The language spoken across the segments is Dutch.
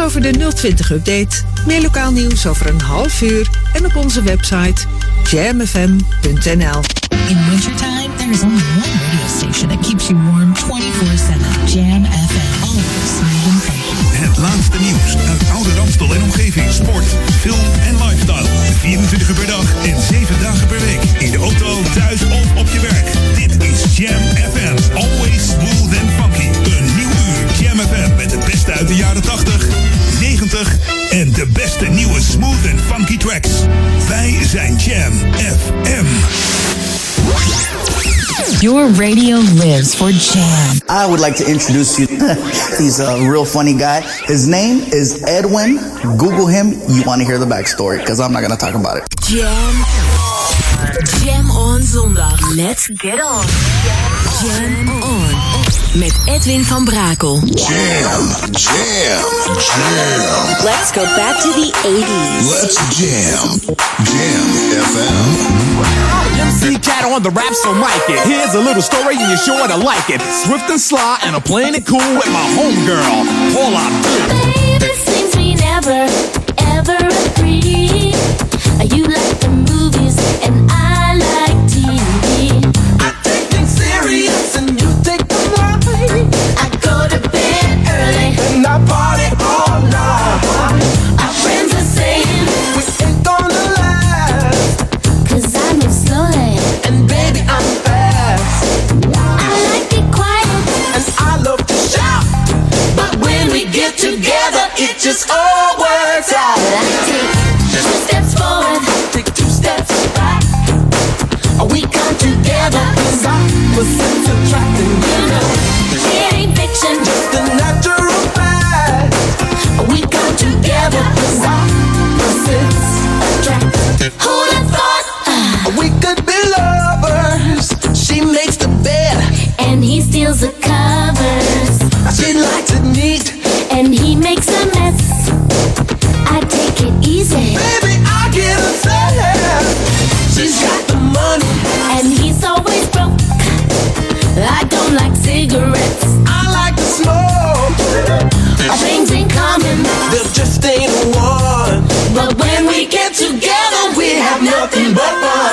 Over de 020-update. Meer lokaal nieuws over een half uur en op onze website jamfm.nl. In wintertime, there is only one radio station that keeps you warm 24-7. Jam FM. Always smooth and funky. Het laatste nieuws uit oude Ramstel en omgeving. Sport, film en lifestyle. 24 uur per dag en 7 dagen per week. In de auto, thuis of op je werk. Dit is Jam FM. Always smooth and funky. FM met het beste uit de jaren 80, 90 en de beste nieuwe smooth and funky tracks. Wij zijn Jam FM. Your radio lives for Jam. I would like to introduce you. He's a real funny guy. His name is Edwin. Google him. You want to hear the backstory because I'm not going to talk about it. Jam. Jam on zondag. Let's get on. Jam on. Met Edwin van Brakel. Jam, jam, jam. Let's go back to the 80s. Let's jam. Jam FM. MC Cat on the rap, so mic it. Here's a little story and you're sure to like it. Swift and sly, and I'm playing it cool with my homegirl, Paula Abdul. Baby, seems we never, ever agree. You like the movies and I early. And I party all night. Our friends are saying, We ain't gonna last. cause I move slowly. And baby, I'm fast. I like it quiet. And I love to shout. But when we get together, It just all works I out. take two steps forward. Take two steps back. We come together. Cause opposites attracting Ho! Nothing but fun.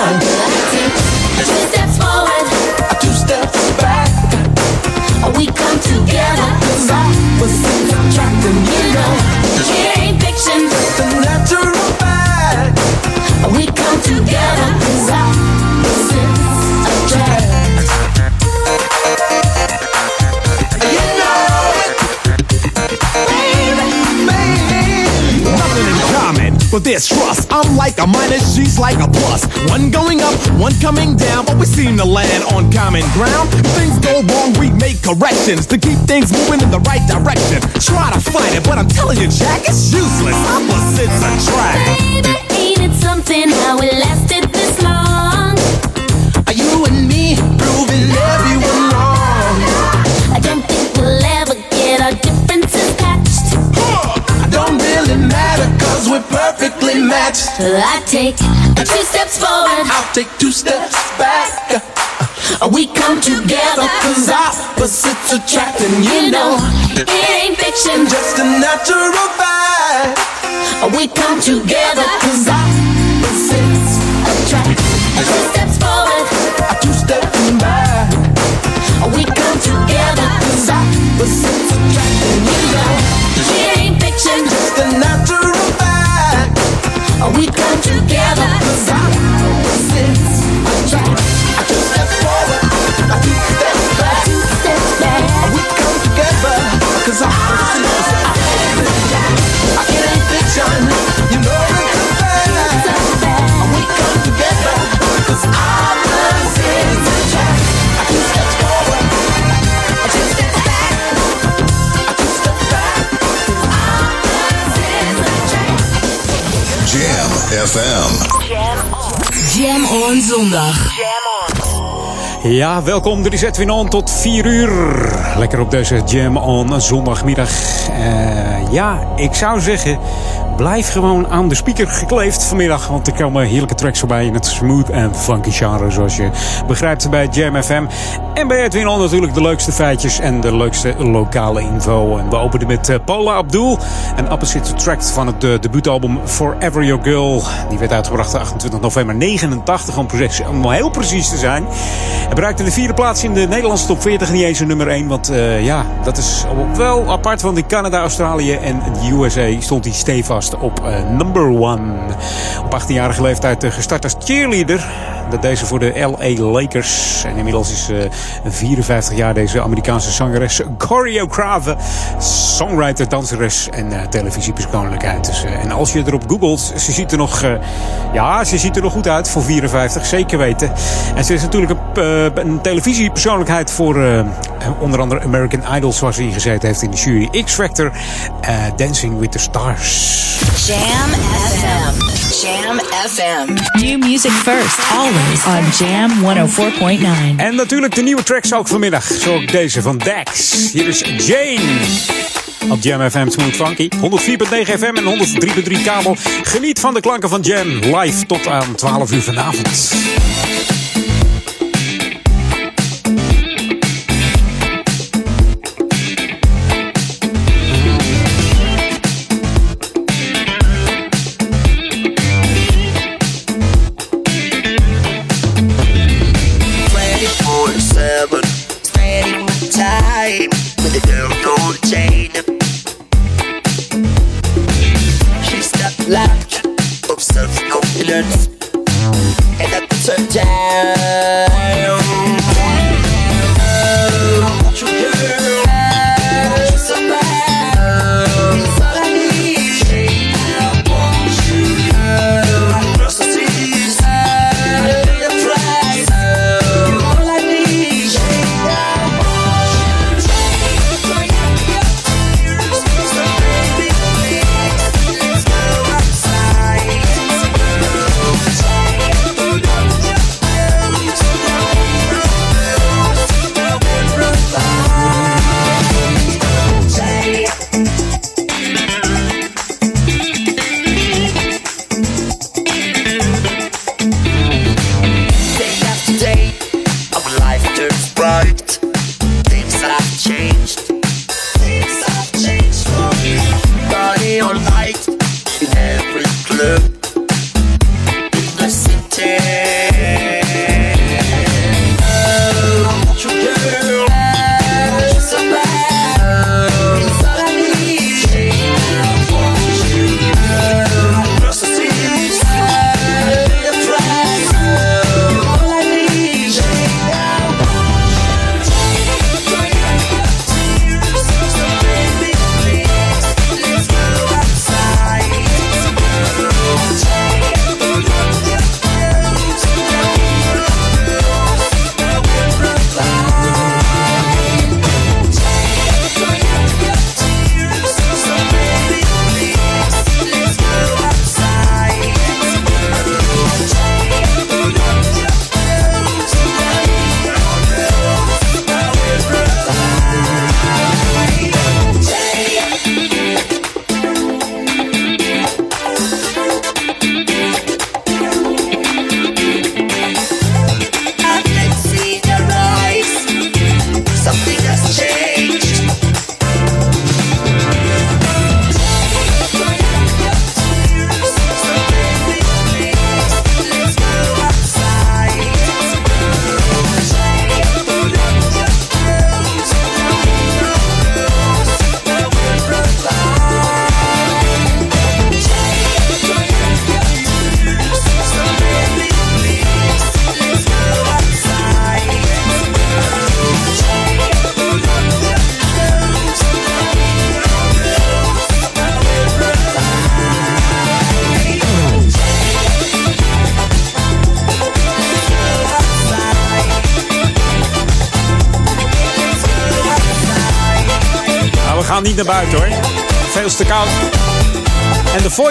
But there's trust. I'm like a minus, she's like a plus. One going up, one coming down, but we seem to land on common ground. If things go wrong, we make corrections to keep things moving in the right direction. Try to fight it, but I'm telling you, Jack, it's useless. Opposites attract. Baby, ain't it something how it lasted this long? Are You and me proving wrong. Perfectly matched. I take two steps forward. I'll take two steps back. Uh, we come together. Cause opposites attracting, You know, it ain't fiction. Just a natural fact. Uh, we come together. Cause opposites Attract. Ja, welkom. Er is Edwin tot 4 uur. Lekker op deze Jam on zondagmiddag. Eh, ja, ik zou zeggen, blijf gewoon aan de speaker gekleefd vanmiddag. Want er komen heerlijke tracks voorbij in het smooth en funky genre. Zoals je begrijpt bij Jam FM. En bij Edwin On natuurlijk de leukste feitjes en de leukste lokale info. En we openen met uh, Paula Abdul. En Opposite Attract van het uh, debuutalbum Forever Your Girl. Die werd uitgebracht 28 november 89 om, heel precies te zijn. Hij bereikte de vierde plaats in de Nederlandse top 40. Niet eens een nummer 1. Want uh, ja, dat is wel apart. Want in Canada, Australië en de USA stond hij stevast op number 1. Op 18-jarige leeftijd gestart als cheerleader. Dat deze voor de LA Lakers. En inmiddels is uh, 54 jaar deze Amerikaanse zangeres, choreografe, songwriter, danseres en televisiepersoonlijkheid. Dus, en als je erop googelt, ze ziet er nog, ja, ze ziet er nog goed uit voor 54, zeker weten. En ze is natuurlijk een, televisiepersoonlijkheid voor onder andere American Idol, zoals ze ingezeten heeft in de jury X Factor, Dancing with the Stars. Jam FM. Jam FM. New music first, always on Jam 104.9. En natuurlijk de nieuwe tracks ook vanmiddag. Zo ook deze van Dax. Hier is Jane. Op Jam FM Smooth Funky. 104.9 FM en 103.3 kabel. Geniet van de klanken van Jam. Live tot aan 12 uur vanavond. Niet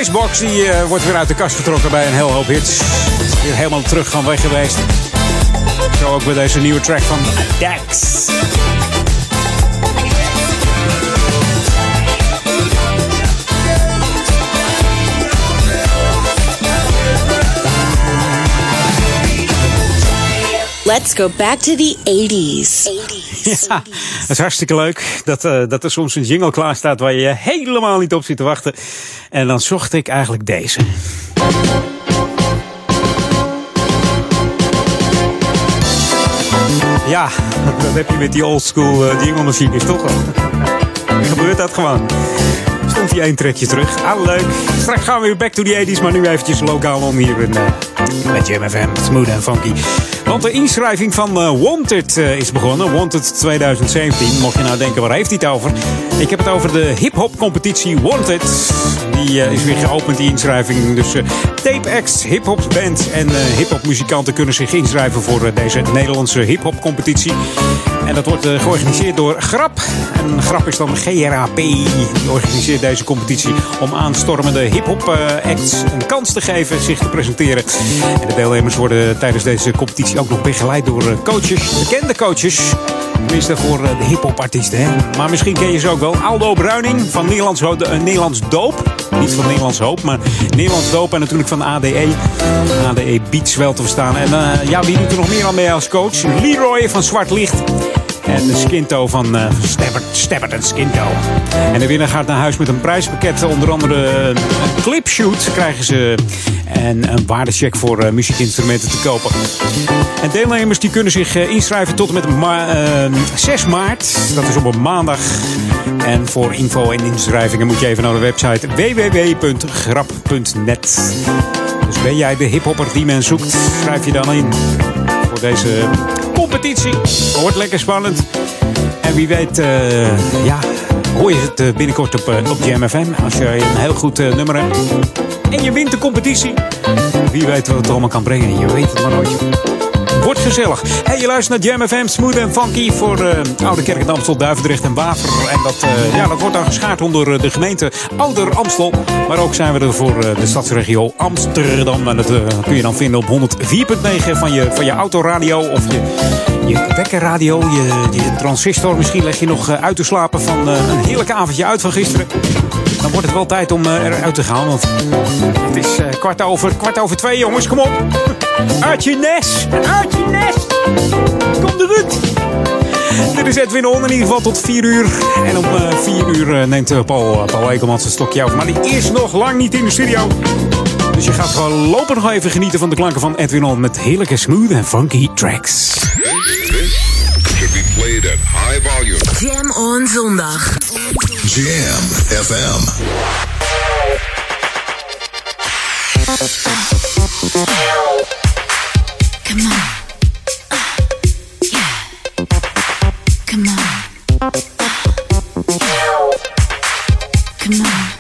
voicebox die, eh, wordt weer uit de kast getrokken bij een heel hoop hits. Is weer helemaal terug gaan weg geweest. Zo ook bij deze nieuwe track van Dax. Let's go back to the 80s. 80s. Ja, is hartstikke leuk dat, eh, dat er soms een jingle klaar staat waar je helemaal niet op zit te wachten. En dan zocht ik eigenlijk deze. Ja, dat heb je met die oldschool uh, jingle machines toch? Dan gebeurt dat gewoon. Stond hij één trekje terug. Ah, leuk. Straks gaan we weer back to the 80s, maar nu eventjes lokaal om hier in, uh, met Jam FM. Smooth en funky. Want de inschrijving van uh, Wanted is begonnen. Wanted 2017. Mocht je nou denken, waar heeft hij het over? Ik heb het over de hip-hop competitie Wanted. Die uh, is weer geopend, die inschrijving. Dus tape acts, hip-hop bands en hip-hop muzikanten kunnen zich inschrijven voor deze Nederlandse hip-hop competitie. En dat wordt georganiseerd door Grap. En Grap is dan GRAP. Die organiseert deze competitie om aanstormende hip-hop acts een kans te geven zich te presenteren. En de deelnemers worden tijdens deze competitie ook nog begeleid door coaches, bekende coaches. Tenminste voor de hip-hop. Hè? Maar misschien ken je ze ook wel. Aldo Bruining van Nederlands, Nederlands Doop. Niet van Nederlands Hoop, maar Nederlands Doop. En natuurlijk van ADE. ADE Beats wel te verstaan. En uh, ja, wie doet er nog meer aan mee als coach? Leroy van Zwart Licht. En de Skinto van uh, en Skinto. En de winnaar gaat naar huis met een prijspakket. Onder andere een clipshoot krijgen ze. En een waardecheck voor uh, muziekinstrumenten te kopen. En deelnemers die kunnen zich uh, inschrijven tot en met ma 6 maart. Dat is op een maandag. En voor info en inschrijvingen moet je even naar de website www.grap.net. Dus ben jij de hiphopper die men zoekt, schrijf je dan in voor deze competitie. Wordt lekker spannend. En wie weet, uh, ja, hoor je het binnenkort op, uh, op Jam FM. Als je een heel goed nummer hebt. En je wint de competitie. Wie weet wat het allemaal kan brengen. Je weet het maar nooit. Wordt gezellig. Hey, je luistert naar Jam FM, Smooth en Funky voor uh, Oude Kerk en Duivendrecht en Waver. En dat, uh, ja, dat wordt dan geschaard onder de gemeente Ouder Amstel. Maar ook zijn we er voor de stadsregio Amsterdam. En dat kun je dan vinden op 104.9 van je, van je autoradio of je, je wekkerradio, je, je transistor. Misschien leg je nog uit te slapen van een heerlijke avondje uit van gisteren. Dan wordt het wel tijd om eruit te gaan. Want het is kwart, over, kwart over twee, jongens. Kom op. Uit je nest. Uit je nest. Kom eruit. Dit is Edwin On, in ieder geval tot 4 uur. En om 4 uur neemt Paul, Paul Ekelmans een stokje over. Maar die is nog lang niet in de studio. Dus je gaat gewoon lopen nog even genieten van de klanken van Edwin On. Met heerlijke smooth en funky tracks. This should be played at high volume. Jam on zondag. Jam FM. Come on. Uh, uh,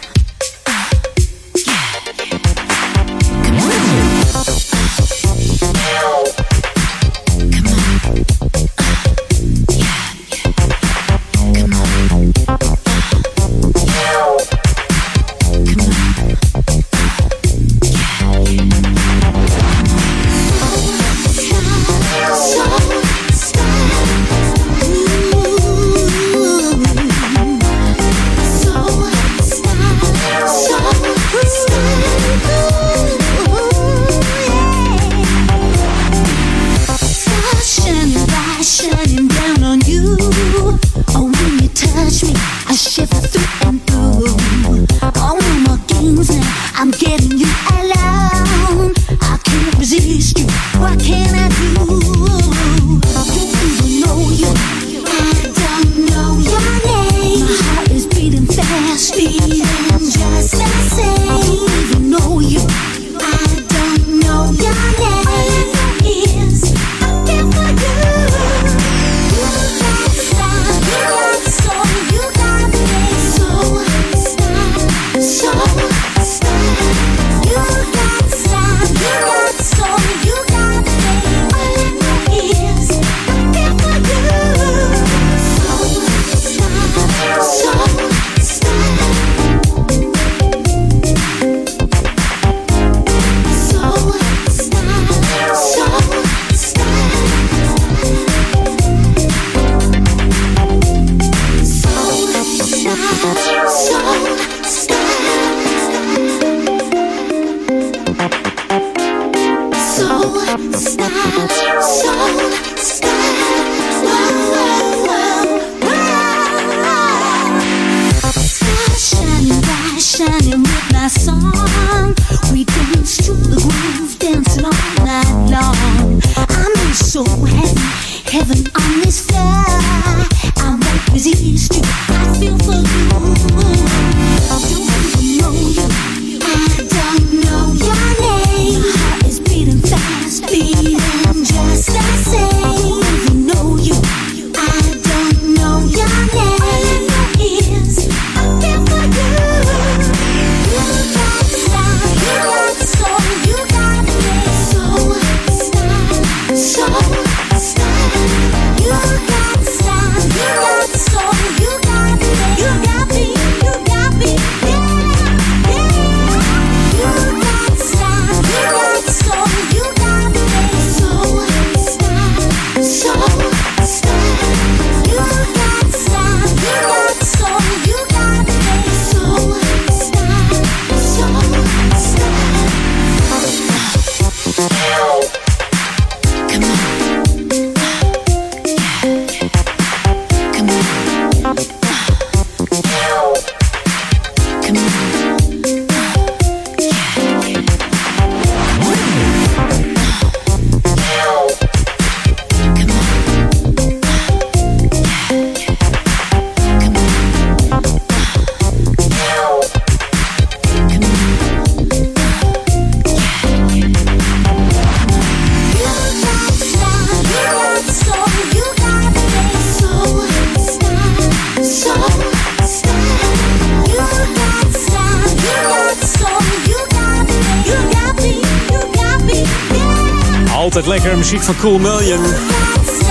muziek van Cool Million.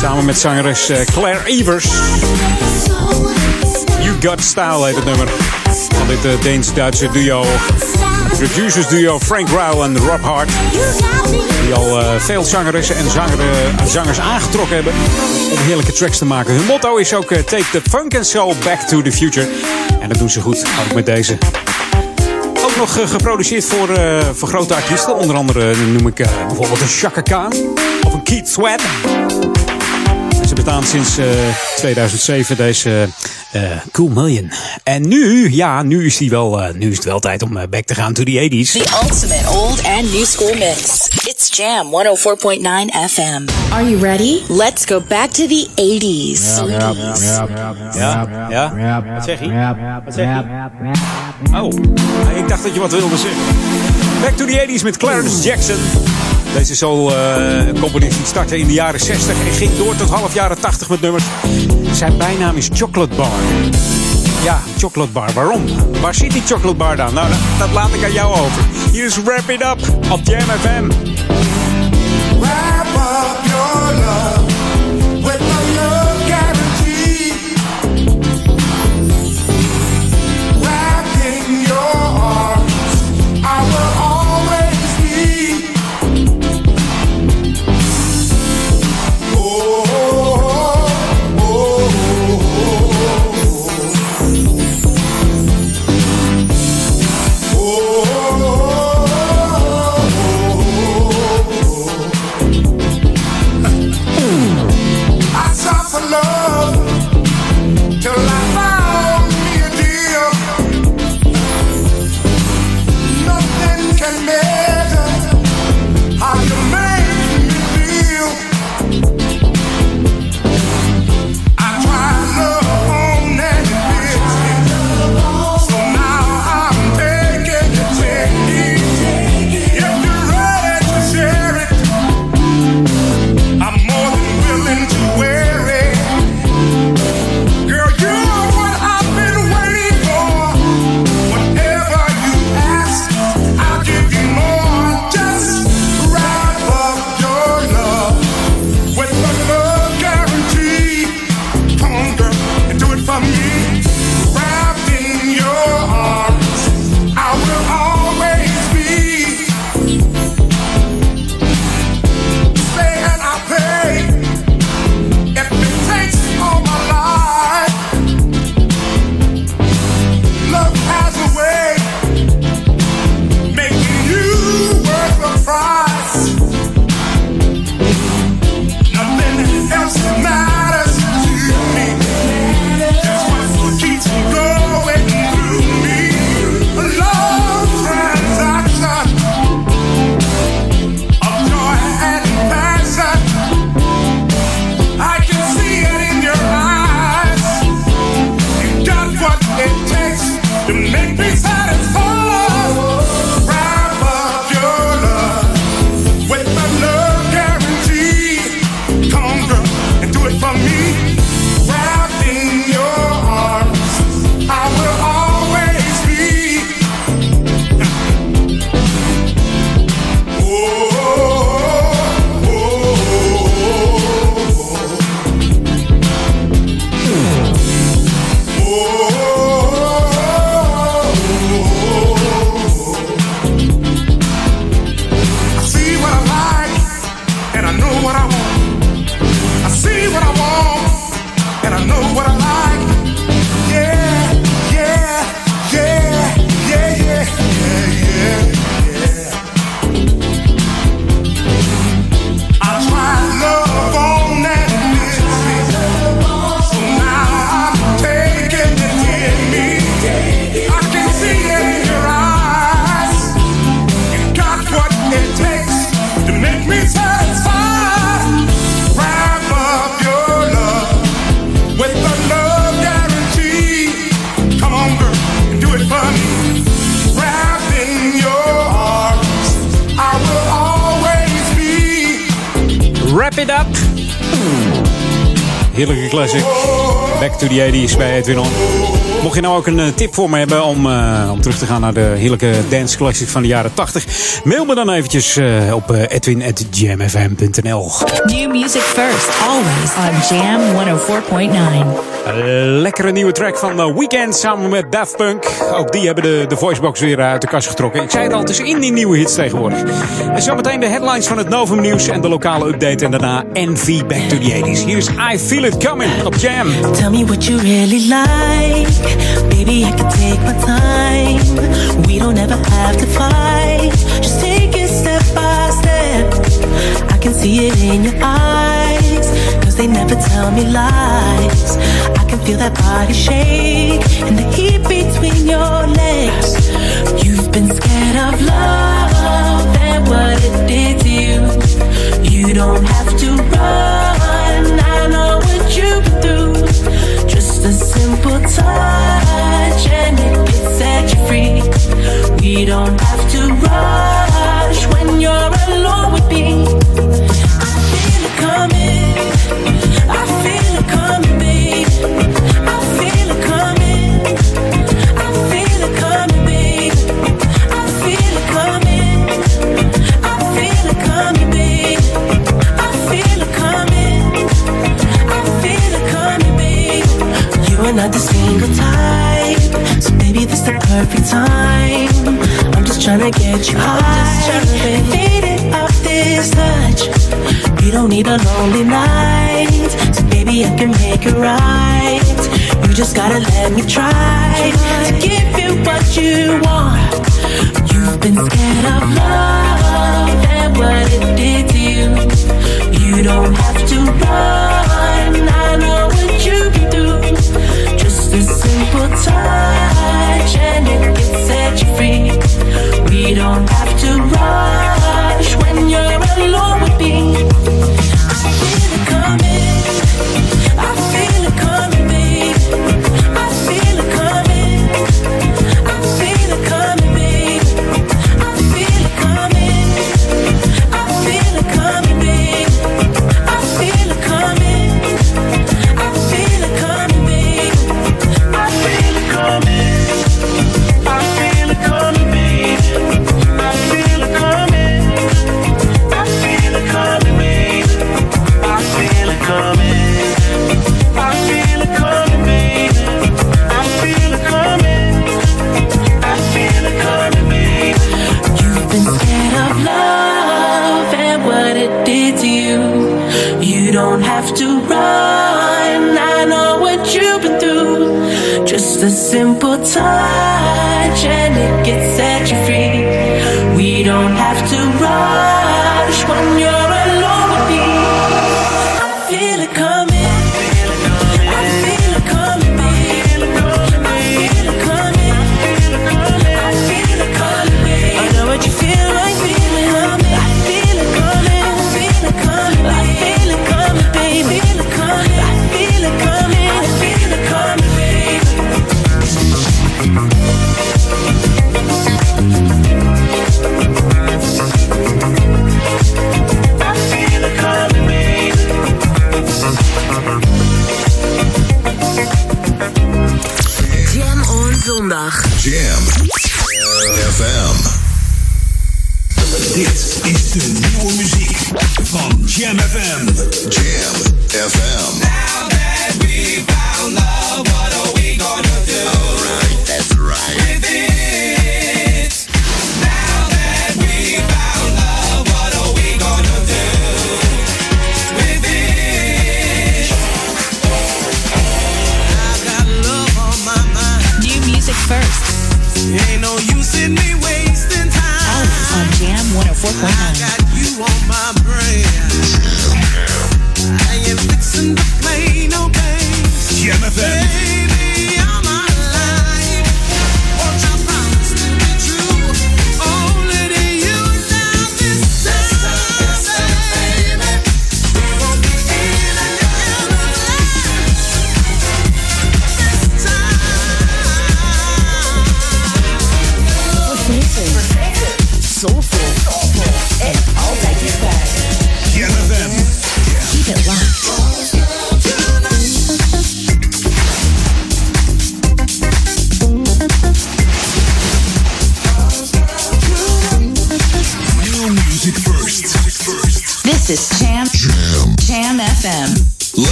Samen met zangeres eh, Claire Evers. You Got Style heet het nummer. Van dit eh, Deens-Duitse duo. Producers duo Frank Ryle en Rob Hart. Die al eh, veel zangeressen en zanger, zangers aangetrokken hebben. Om heerlijke tracks te maken. Hun motto is ook Take the Funk and Soul Back to the Future. En dat doen ze goed. Ook met deze. Ook nog geproduceerd voor, voor grote artiesten. Onder andere noem ik bijvoorbeeld een Chaka Khan. Of een Keith Sweat. Ze bestaan sinds eh, 2007 deze eh, Cool Million. En nu, ja, nu is, die wel, eh, nu is het wel tijd om back te gaan to the 80s. The ultimate old and new school mix. It's Jam 104.9 FM. Are you ready? Let's go back to the 80s. Ja, ja. Wat zeg je? Wat zeg je? Oh, ik dacht dat je wat wilde zeggen. Back to the 80s met Clarence Jackson. Deze soul-componist startte in de jaren 60 en ging door tot half jaren 80 met nummers. Zijn bijnaam is Chocolate Bar. Ja, Chocolate Bar. Waarom? Waar zit die Chocolate Bar dan? Nou, dat, laat ik aan jou over. Hier is Wrap It Up op Jam FM. Een eh, tip voor me hebben om, eh, om terug te gaan naar de heerlijke dance classics van de jaren 80, mail me dan eventjes eh, op uh, edwin.jamfm.nl. New music first, always on Jam 104.9. lekkere nieuwe track van The Weeknd samen met Daft Punk. Ook die hebben de, de voicebox weer uit de kast getrokken. Ik zei het al, het is in die nieuwe hits tegenwoordig. En zometeen de headlines van het Novum Nieuws en de lokale update. En daarna Envy Back to the 80s. Hier I Feel It Coming op Jam. Tell me what you really like. Baby, I can take my time. We don't ever have to fight. Just take it step by step. I can see it in your eyes. Cause they never tell me lies. Feel that body shake. And the heat between your legs. You've been scared of love and what it did to you. You don't have to run. I know what you've been through. Just a simple touch and it can set you free. We don't have to rush when you're alone with me. I feel it coming. I feel single type, so maybe this the perfect time. I'm just trying to get you high, faded off this touch. You don't need a lonely night, so baby I can make it right. You just gotta let me try to give you what you want. You've been scared of love and what it did to you. You don't have to run. Touch and it can set you free. We don't have to rush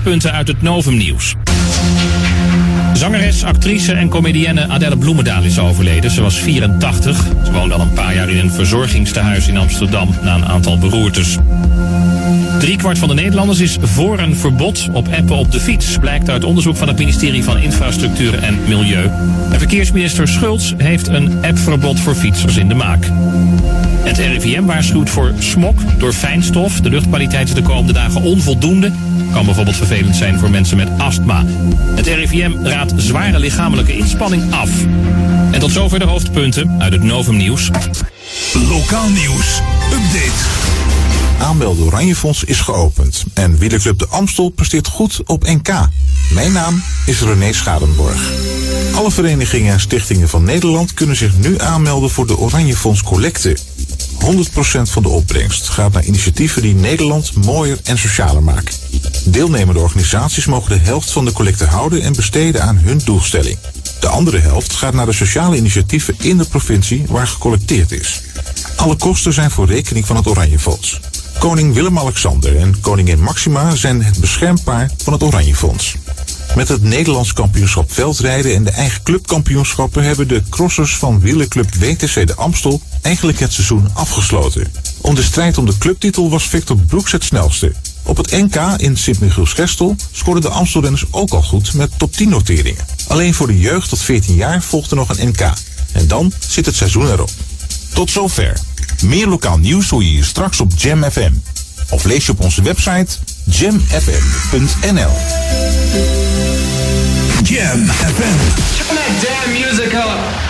hoofdpunten uit het Novum-nieuws. Zangeres, actrice en comedienne Adelle Bloemendaal is overleden. Ze was 84. Ze woonde al een paar jaar in een verzorgingstehuis in Amsterdam na een aantal beroertes. Driekwart van de Nederlanders is voor een verbod op appen op de fiets. Blijkt uit onderzoek van het ministerie van Infrastructuur en Milieu. En verkeersminister Schultz heeft een appverbod voor fietsers in de maak. Het RIVM waarschuwt voor smok door fijnstof. De luchtkwaliteit is de komende dagen onvoldoende. Kan bijvoorbeeld vervelend zijn voor mensen met astma. Het RIVM raadt zware lichamelijke inspanning af. En tot zover de hoofdpunten uit het Novum Nieuws. Lokaal nieuws. Update. Aanmelden Oranjefonds is geopend en wielerclub De Amstel presteert goed op NK. Mijn naam is René Schadenborg. Alle verenigingen en stichtingen van Nederland kunnen zich nu aanmelden voor de Oranjefonds collecte. 100% van de opbrengst gaat naar initiatieven die Nederland mooier en socialer maken. Deelnemende organisaties mogen de helft van de collecte houden en besteden aan hun doelstelling. De andere helft gaat naar de sociale initiatieven in de provincie waar gecollecteerd is. Alle kosten zijn voor rekening van het Oranjefonds. Koning Willem-Alexander en koningin Maxima zijn het beschermpaar van het Oranjefonds. Met het Nederlands kampioenschap veldrijden en de eigen clubkampioenschappen hebben de crossers van wielerclub WTC de Amstel eigenlijk het seizoen afgesloten. Om de strijd om de clubtitel was Victor Broeks het snelste. Op het NK in Sint-Michiels-Gestel scoorden de Amstelrenners ook al goed met top 10 noteringen. Alleen voor de jeugd tot 14 jaar volgde nog een NK. En dan zit het seizoen erop. Tot zover. Meer lokaal nieuws hoor je hier straks op Jam FM. Of lees je op onze website jamfm.nl. Jam FM. Turn that damn music up.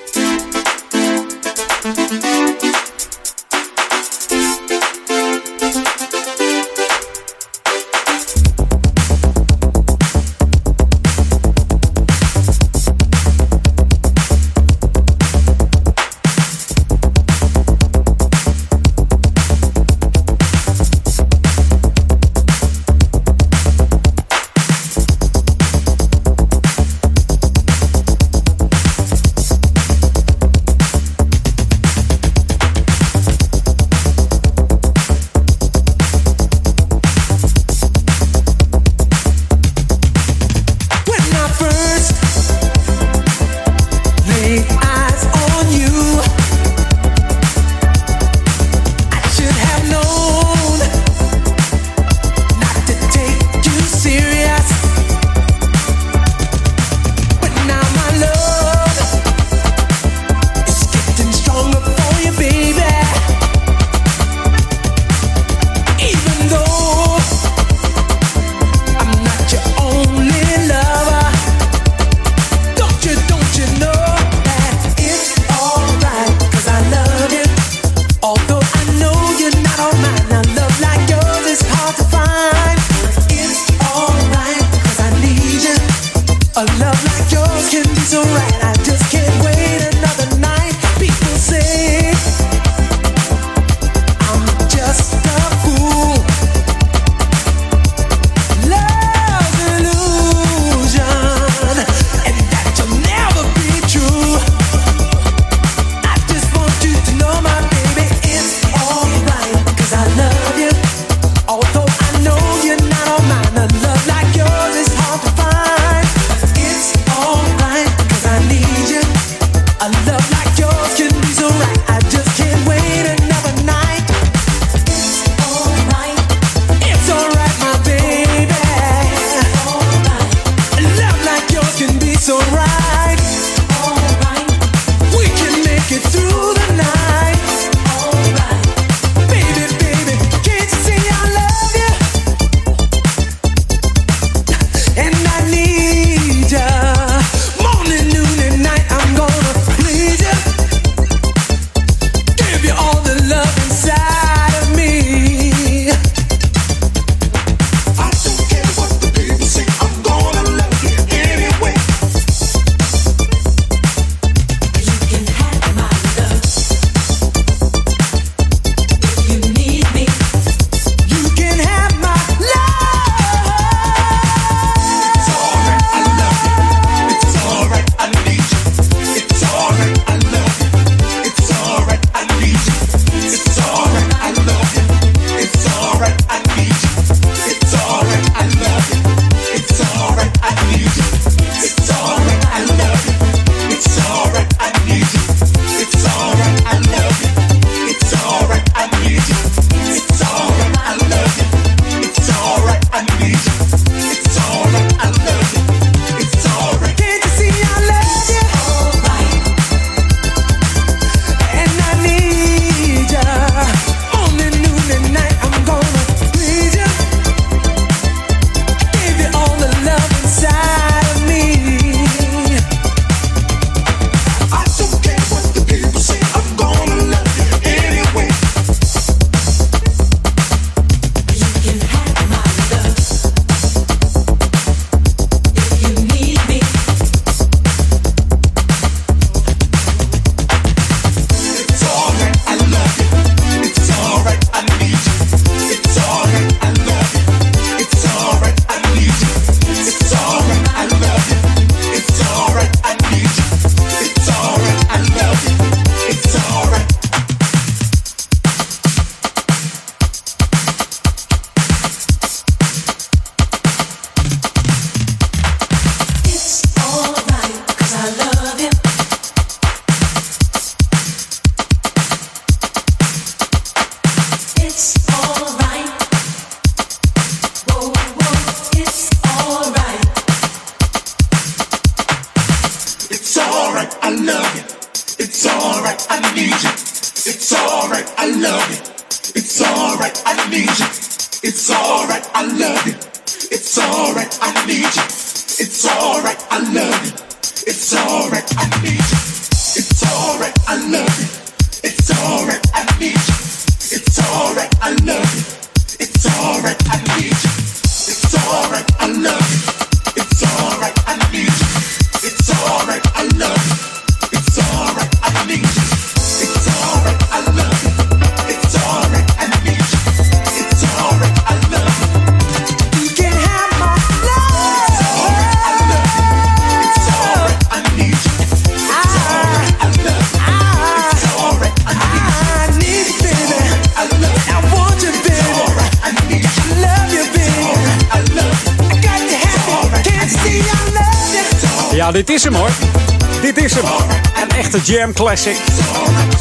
Classic.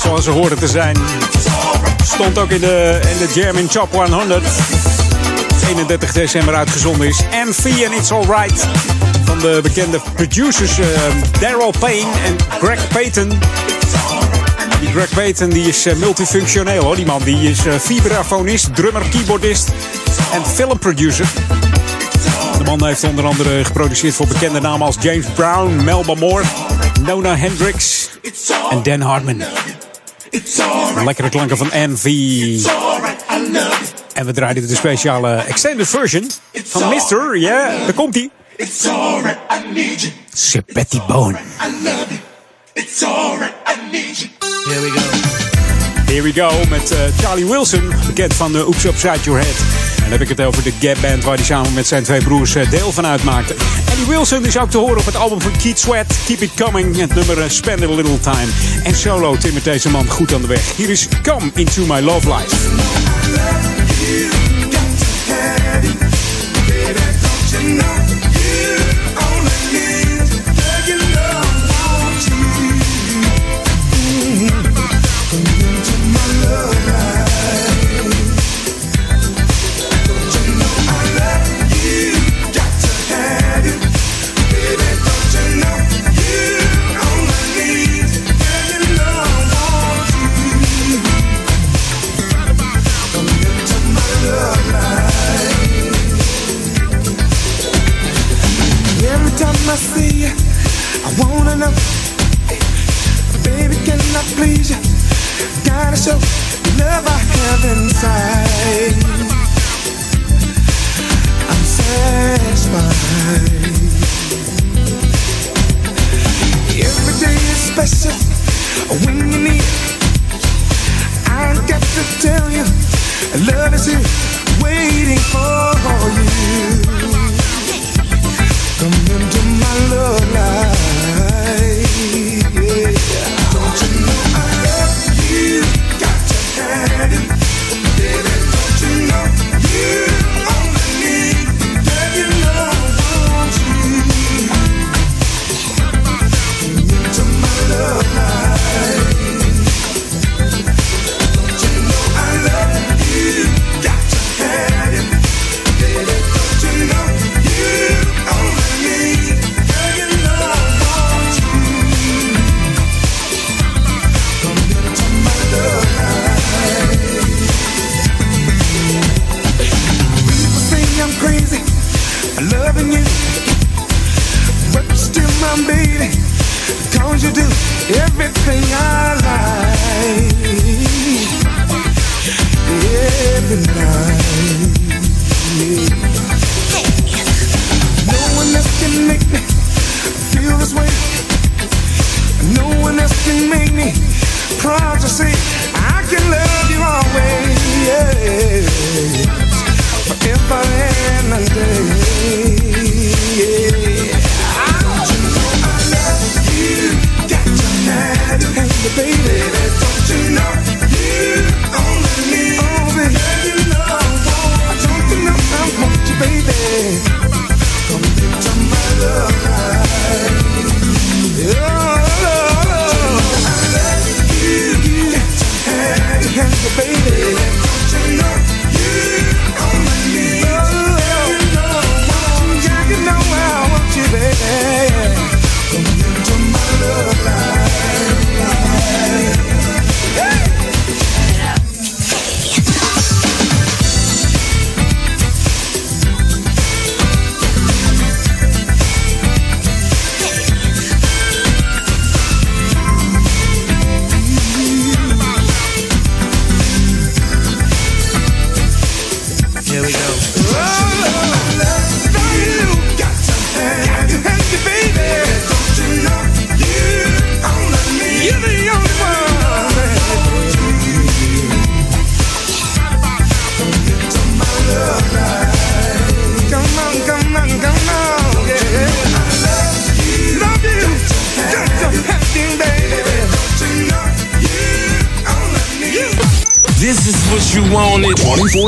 Zoals ze horen te zijn. Stond ook in de, in de Jam in Top 100. 31 december uitgezonden is. MV en It's Alright. Van de bekende producers eh, Daryl Payne en Greg Payton. Die Greg Payton die is eh, multifunctioneel hoor. Die man die is eh, vibrafonist, drummer, keyboardist en filmproducer. De man heeft onder andere geproduceerd voor bekende namen als James Brown, Melba Moore, Nona Hendrix en Dan Hartman. Lekkere klanken van NV. En we draaiden de speciale extended version van Mr. Ja, daar komt hij. It's alright, I need you. Sepetti Bone. I love you. It's alright, I need you. Here we go. Here we go met eh, Charlie Wilson, bekend van de Oops Upside Your Head. En dan heb ik het over de Gap Band waar hij samen met zijn twee broers eh, deel van uitmaakte. Wilson is ook te horen op het album van Keith Sweat, Keep It Coming. Het nummer eh, Spend a Little Time. En solo timmert deze man goed aan de weg. Hier is Come Into My Love Life.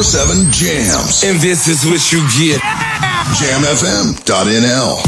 24 7 jams. And this is what you get. Jamfm.nl.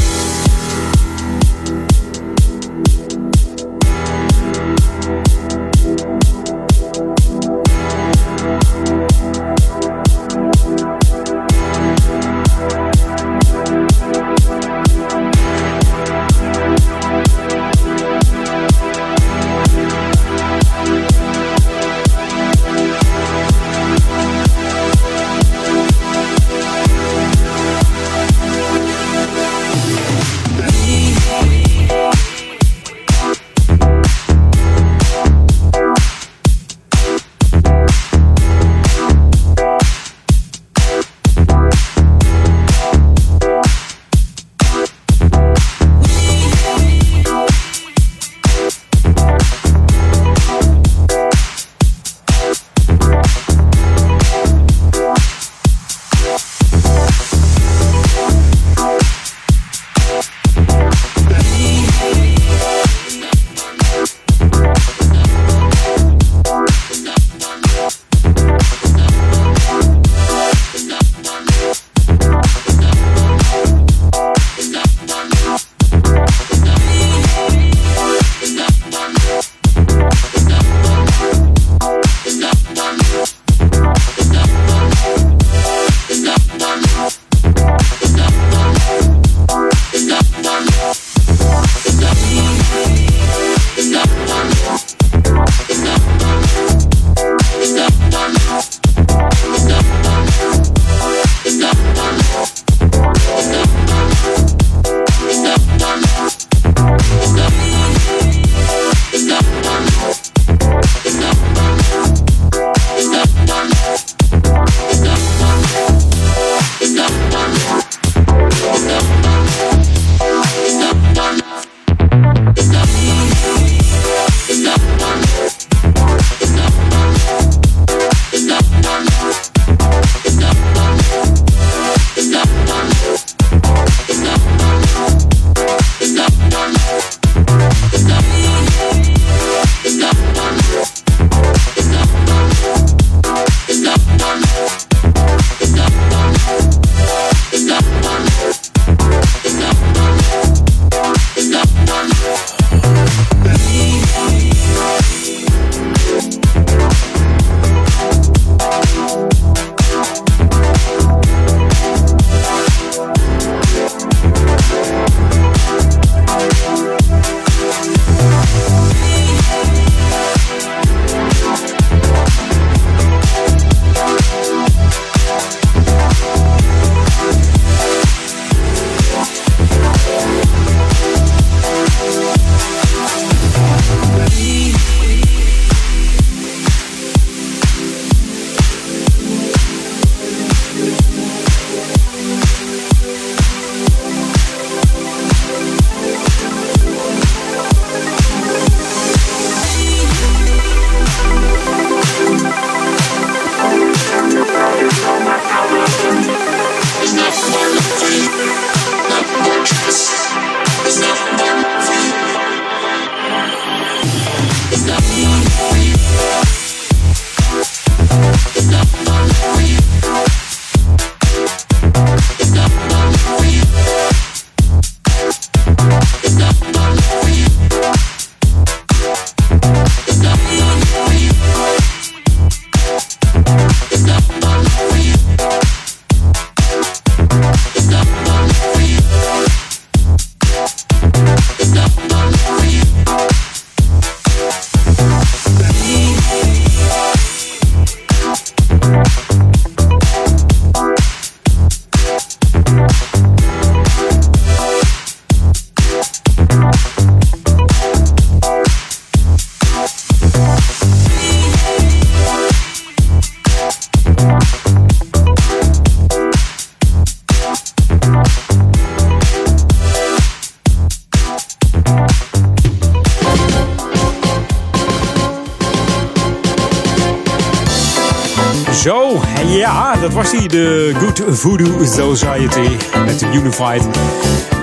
Voodoo Society met de Unified.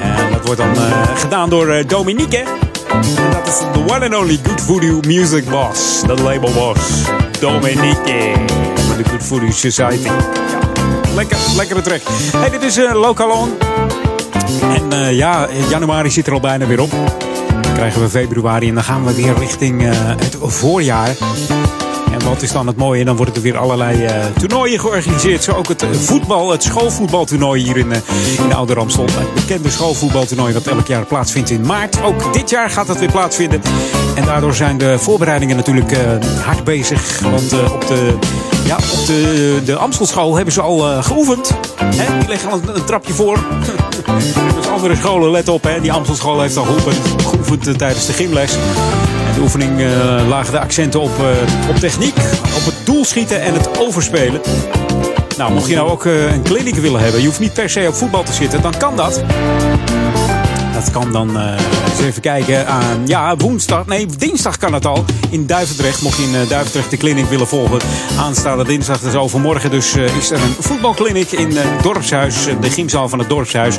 En dat wordt dan eh, gedaan door eh, Dominique. En dat is de one and only Good Voodoo Music Boss. Dat label boss. Dominique. Van de Good Voodoo Society. Ja, lekker, lekkere track. Hey, dit is uh, Local On. En eh, ja, januari zit er al bijna weer op. Dan krijgen we februari en dan gaan we weer richting eh, het voorjaar. Wat is dan het mooie? Dan worden er weer allerlei eh, toernooien georganiseerd. Zo ook het voetbal, het schoolvoetbaltoernooi hier in, eh, in de Oude Ramstel. Het bekende schoolvoetbaltoernooi dat elk jaar plaatsvindt in maart. Ook dit jaar gaat dat weer plaatsvinden. En daardoor zijn de voorbereidingen natuurlijk eh, hard bezig. Want op de... Ja, op de, de Amstelschool hebben ze al geoefend. Die leggen al een, een trapje voor. dus andere scholen, let op. Hè? Die Amstelschool heeft al geoefend, geoefend tijdens de gymles. Oefening eh, lagen de accenten op, eh, op techniek, op het doelschieten en het overspelen. Nou, mocht je nou ook eh, een kliniek willen hebben, je hoeft niet per se op voetbal te zitten, dan kan dat. Dat kan dan eh, eens even kijken aan, ja, woensdag, nee, dinsdag kan het al. In Duivendrecht, mocht je in eh, Duivendrecht de clinic willen volgen. Aanstaande dinsdag, dus overmorgen, dus eh, is er een voetbalclinic in het dorpshuis, de gymzaal van het dorpshuis.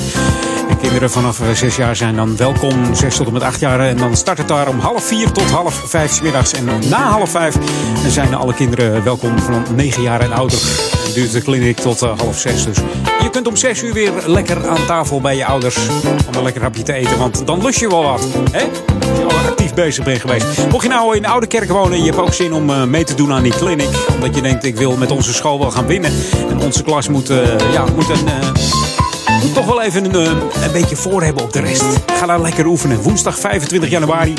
En kinderen vanaf zes jaar zijn dan welkom, zes tot en met acht jaar. En dan start het daar om half vier tot half vijf 's middags. En na half vijf zijn alle kinderen welkom van negen jaar en ouder. Duurt de clinic tot eh, half zes. Dus je kunt om zes uur weer lekker aan tafel bij je ouders. Om een lekker hapje te eten, want dan lust je wel wat. Hè? Als je al actief bezig bent geweest. Mocht je nou in de Oude Kerk wonen en je hebt ook zin om eh, mee te doen aan die clinic. Omdat je denkt, ik wil met onze school wel gaan winnen. En onze klas moet, eh, ja, moet een... eh, moet toch wel even een, eh, een beetje voor hebben op de rest. Ga daar lekker oefenen. Woensdag 25 januari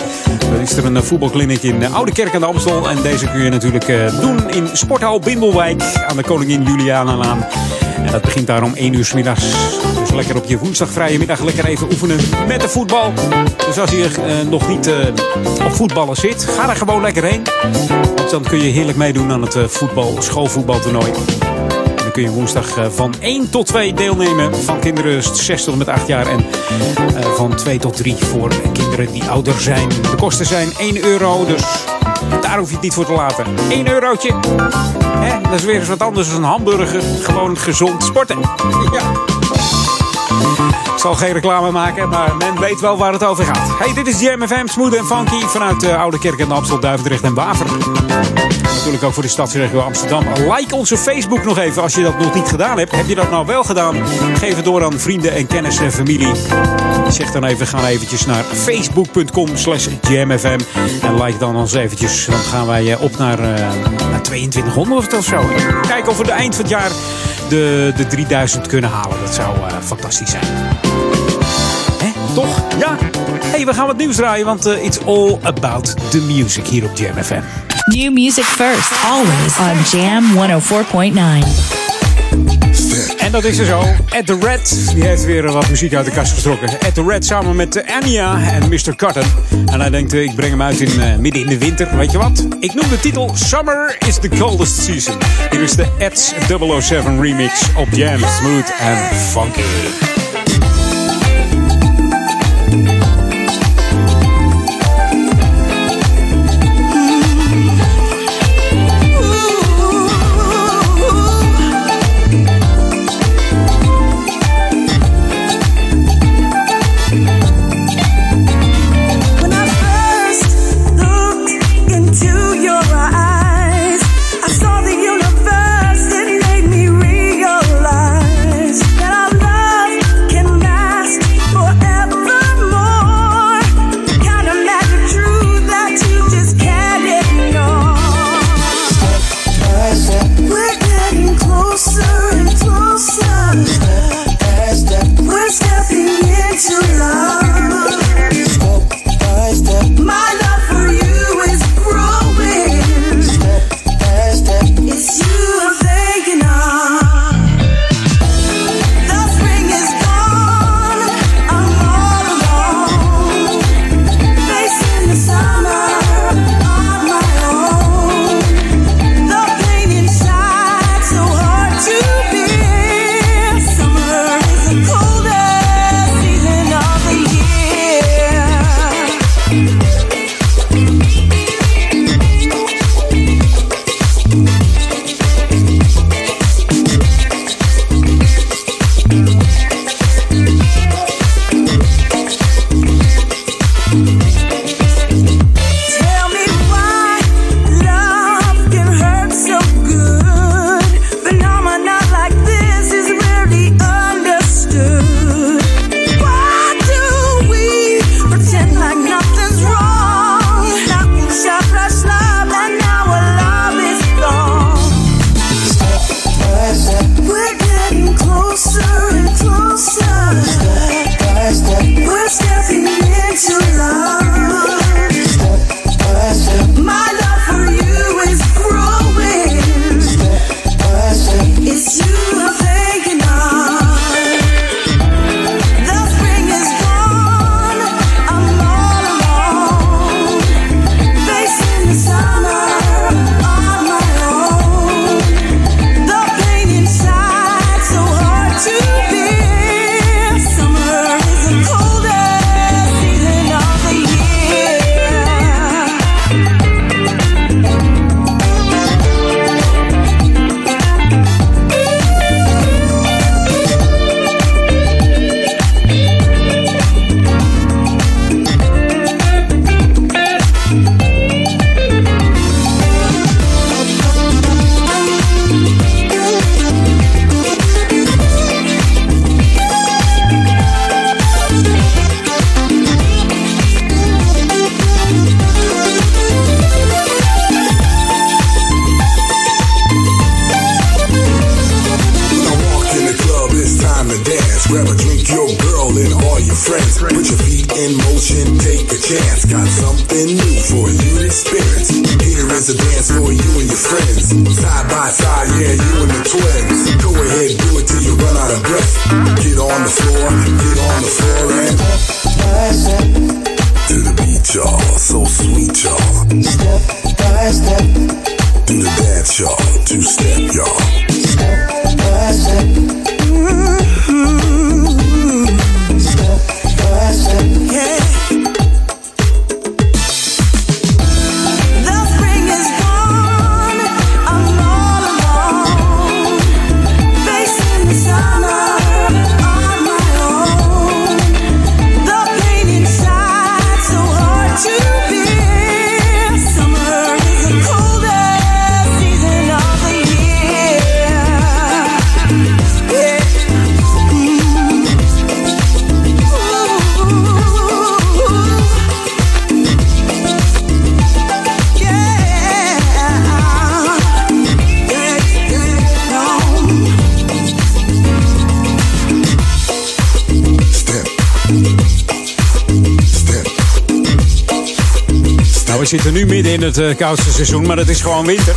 is er een eh, voetbalclinic in de Oude Kerk aan de Amstel. En deze kun je natuurlijk eh, doen in Sporthal Bindelwijk aan de Koningin Julianalaan. En dat begint daar om 1 uur 's middags. Dus lekker op je woensdag vrije middag lekker even oefenen met de voetbal. Dus als je eh, nog niet eh, op voetballen zit, ga er gewoon lekker heen. Want dan kun je heerlijk meedoen aan het eh, voetbal, schoolvoetbaltoernooi. Kun je woensdag eh, van 1 tot 2 deelnemen. Van kinderen 6 tot met 8 jaar. En eh, van 2 tot 3 voor kinderen die ouder zijn. De kosten zijn 1 euro. Dus daar hoef je het niet voor te laten. 1 eurotje. Dat is weer eens wat anders dan een hamburger. Gewoon gezond sporten. Ja. Zal geen reclame maken, maar men weet wel waar het over gaat. Hey, dit is Jam FM, smooth en funky vanuit de Oude Kerk en Amstel, Duivendrecht en Waver. Natuurlijk ook voor de stadsregio Amsterdam. Like onze Facebook nog even als je dat nog niet gedaan hebt. Heb je dat nou wel gedaan? Geef het door aan vrienden en kennis en familie. Zeg dan even, ga eventjes naar facebook.com slash jamfm. En like dan ons eventjes. Dan gaan wij eh, op naar, eh, naar 2200 of zo. Kijken of we de eind van het jaar de, de 3000 kunnen halen. Dat zou eh, fantastisch zijn. Toch? Ja? hey, we gaan wat nieuws draaien, want eh, it's all about the music hier op Jam FM. New music first, always on Jam 104.9. En dat is er zo. Ed the Red, die heeft weer wat muziek uit de kast getrokken. Ed the Red samen met eh, Anya en Mr. Cotton. En hij denkt, eh, ik breng hem uit in, midden in de winter. Weet je wat? Ik noem de titel Summer is the Coldest Season. Hier is de Ed's 007 remix op Jam. Smooth and funky. We zitten nu midden in het eh, koudste seizoen, maar het is gewoon winter.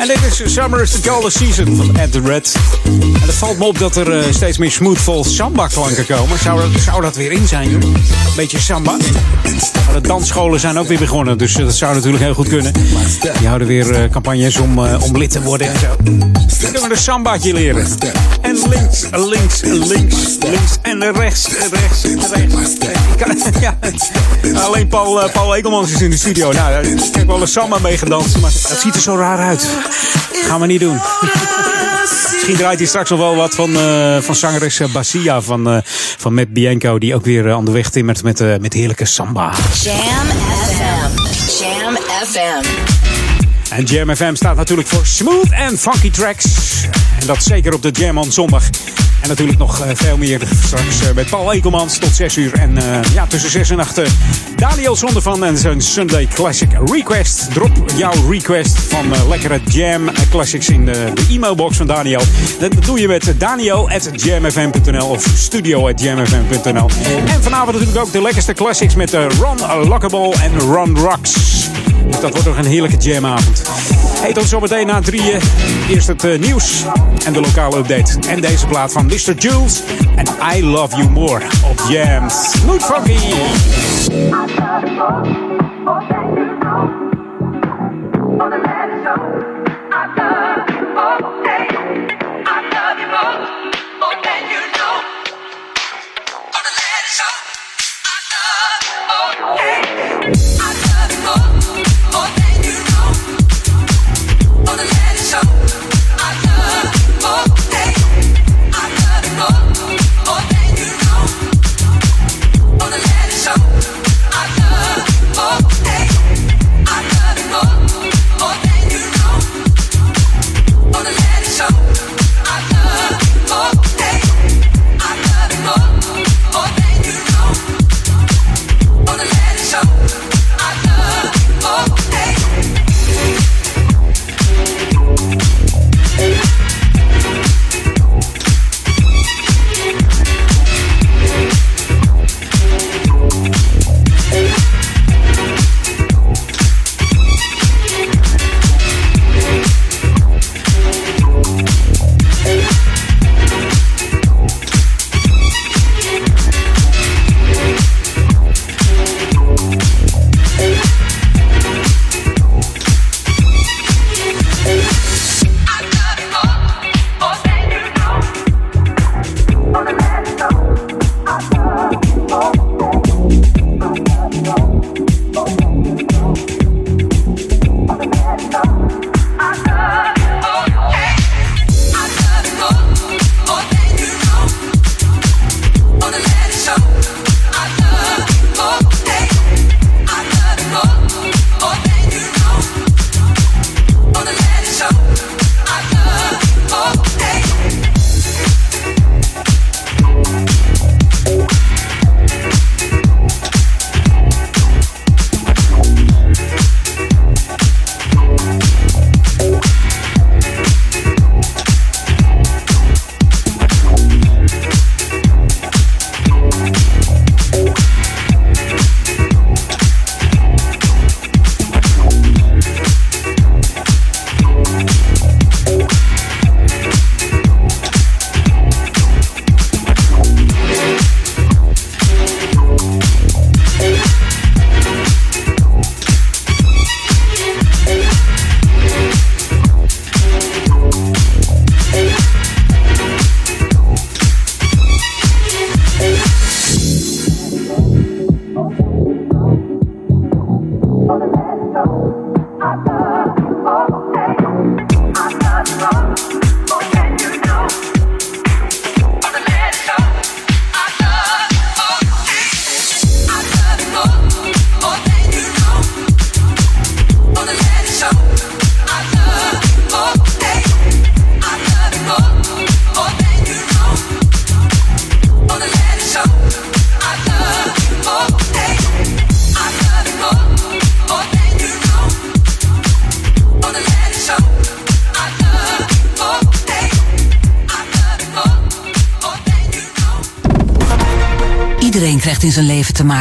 En dit is Summer is the Coldest Season van Ed the Red. En het valt me op dat er eh, steeds meer smoothful samba klanken komen. Zou dat, zou dat weer in zijn, joh? Beetje samba. Maar de dansscholen zijn ook weer begonnen, dus eh, dat zou natuurlijk heel goed kunnen. Die houden weer campagnes om, om lid te worden en zo. Kunnen we een sambaatje leren. En links, links, links, links en rechts, rechts, rechts. Kan- ja. Alleen Paul, eh, Paul Ekelmans is in de studio. Nou, eh, ik heb wel een samba meegedanst, maar het ziet er zo raar uit. Gaan we niet doen. Misschien draait hij straks nog wel wat van, eh, van zangeres Basia van, eh, van Matt Bianco. Die ook weer eh, aan de weg timmert met, met heerlijke samba. Jam FM. Jam FM. En Jam FM staat natuurlijk voor smooth en funky tracks. En dat zeker op de Jam on zondag. En natuurlijk nog eh, veel meer straks eh, met Paul Ekelmans tot 6 uur. En eh, ja, tussen 6 en 8 eh, Daniel Zondervan en zijn Sunday Classic Request. Drop jouw request van lekkere Jam Classics in de, e-mailbox van Daniel. Dat doe je met daniel.jamfm.nl of studio.jamfm.nl. En vanavond natuurlijk ook de lekkerste classics met Ron Lockable en Ron Rocks. Dus dat wordt nog een heerlijke jamavond. Hey, tot zometeen na drieën. Eerst het eh, nieuws en de lokale update. En deze plaat van Mr. Jules en I Love You More op Jam. Smooth Funky.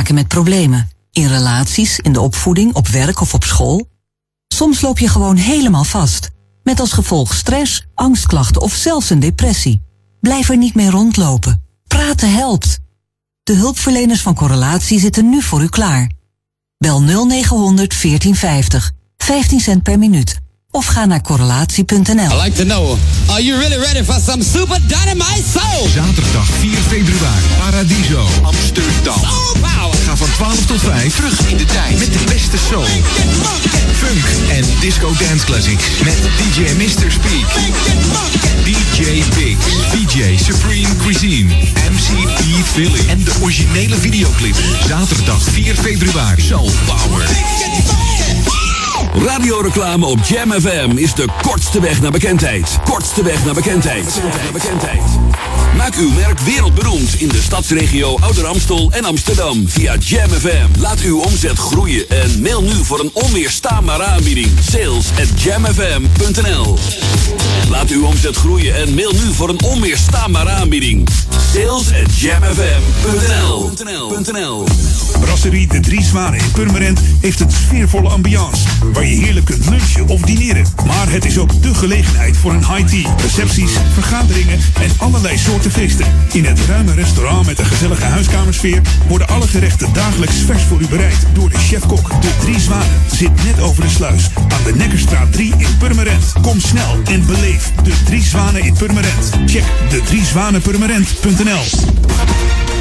Maken met problemen. In relaties, in de opvoeding, op werk of op school. Soms loop je gewoon helemaal vast. Met als gevolg stress, angstklachten of zelfs een depressie. Blijf er niet mee rondlopen. Praten helpt. De hulpverleners van Correlatie zitten nu voor u klaar. Bel 0900 1450. 15 cent per minuut. Of ga naar correlatie.nl. I like to know, are you really ready for some super dynamite soul? Zaterdag 4 februari, Paradiso, Amsterdam. Ga van 12 tot 5 terug in de tijd met de beste soul, funk en disco dance classics met DJ Mr. Speak, DJ Biggs, DJ Supreme Cuisine, MC P. Philly en de originele videoclip. Zaterdag 4 februari, Soul Power. Radioreclame op Jam FM is de kortste weg naar bekendheid. Kortste weg naar bekendheid. Naar bekendheid. Maak uw merk wereldberoemd in de stadsregio Ouder Amstel en Amsterdam via Jam FM. Laat uw omzet groeien en mail nu voor een onweerstaanbare aanbieding. Sales at jamfm.nl Laat uw omzet groeien en mail nu voor een onweerstaanbare aanbieding. Sales at jamfm.nl Brasserie De Drie Zwanen in Purmerend heeft een sfeervolle ambiance. Waar je heerlijk kunt lunchen of dineren. Maar het is ook de gelegenheid voor een high tea, recepties, vergaderingen en allerlei soorten feesten. In het ruime restaurant met een gezellige huiskamersfeer worden alle gerechten dagelijks vers voor u bereid door de chef-kok. De Drie Zwanen zit net over de sluis aan de Nekkerstraat 3 in Purmerend. Kom snel en beleef de Drie Zwanen in Purmerend. Check de driezwanenpurmerend.nl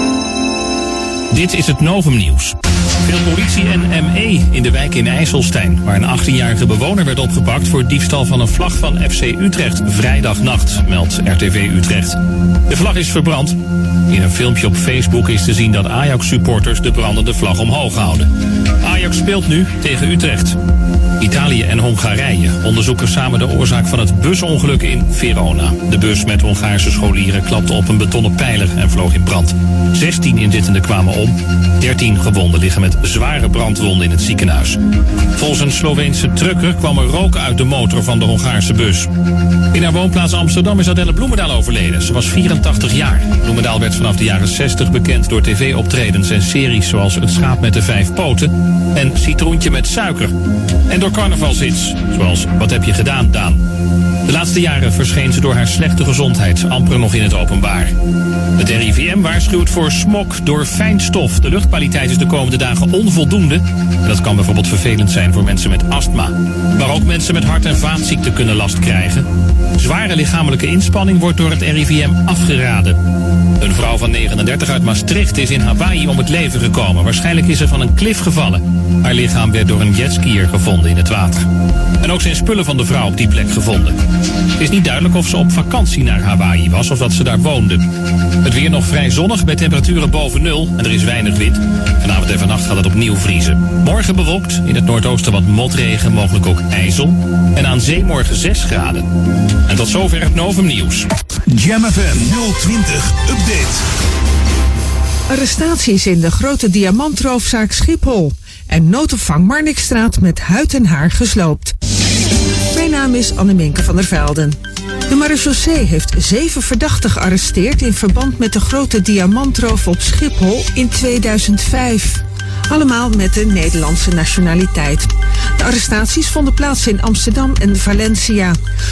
Dit is het Novum Nieuws. Veel politie en ME in de wijk in IJsselstein, waar een 18-jarige bewoner werd opgepakt voor diefstal van een vlag van FC Utrecht vrijdagnacht, meldt RTV Utrecht. De vlag is verbrand. In een filmpje op Facebook is te zien dat Ajax-supporters de brandende vlag omhoog houden. Ajax speelt nu tegen Utrecht. Italië en Hongarije onderzoeken samen de oorzaak van het busongeluk in Verona. De bus met Hongaarse scholieren klapte op een betonnen pijler en vloog in brand. 16 inzittenden kwamen om, 13 gewonden liggen met zware brandwonden in het ziekenhuis. Volgens een Sloveense trucker kwam er rook uit de motor van de Hongaarse bus. In haar woonplaats Amsterdam is Adelle Bloemendaal overleden. Ze was 84 jaar. Bloemendaal werd vanaf de jaren 60 bekend door tv-optredens en series zoals Het schaap met de vijf poten en Citroentje met suiker. En door carnavalshits, zoals Wat heb je gedaan, Daan? De laatste jaren verscheen ze door haar slechte gezondheid amper nog in het openbaar. Het RIVM waarschuwt voor smog door fijnstof. De luchtkwaliteit is de komende dagen onvoldoende. En dat kan bijvoorbeeld vervelend zijn voor mensen met astma. Maar ook mensen met hart- en vaatziekten kunnen last krijgen. Zware lichamelijke inspanning wordt door het RIVM afgeraden. Een vrouw van 39 uit Maastricht is in Hawaii om het leven gekomen. Waarschijnlijk is ze van een klif gevallen. Haar lichaam werd door een jetskier gevonden in het water. En ook zijn spullen van de vrouw op die plek gevonden. Het is niet duidelijk of ze op vakantie naar Hawaii was of dat ze daar woonde. Het weer nog vrij zonnig bij temperaturen boven nul en er is weinig wind. Vanavond en vannacht gaat het opnieuw vriezen. Morgen bewolkt, in het noordoosten wat motregen, mogelijk ook ijzel. En aan zee morgen 6 graden. En tot zover het Novum Nieuws. Jam FM 020 Update. Arrestaties in de grote diamantroofzaak Schiphol. En noodopvang Marnixstraat met huid en haar gesloopt. Mijn naam is Anneminke van der Velden. De marechaussee heeft zeven verdachten gearresteerd in verband met de grote diamantroof op Schiphol in 2005. Allemaal met de Nederlandse nationaliteit. De arrestaties vonden plaats in Amsterdam en Valencia.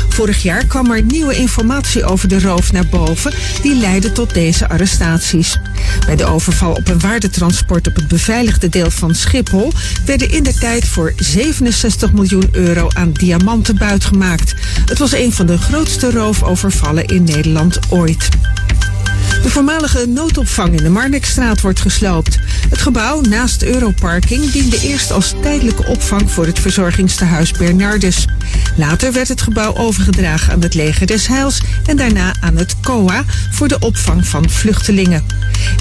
Vorig jaar kwam er nieuwe informatie over de roof naar boven, die leidde tot deze arrestaties. Bij de overval op een waardetransport op het beveiligde deel van Schiphol werden in de tijd voor 67 miljoen euro aan diamanten buitgemaakt. Het was een van de grootste roofovervallen in Nederland ooit. De voormalige noodopvang in de Marnixstraat wordt gesloopt. Het gebouw naast Europarking diende eerst als tijdelijke opvang voor het verzorgingstehuis Bernardus. Later werd het gebouw overgedragen aan het leger des Heils en daarna aan het COA voor de opvang van vluchtelingen.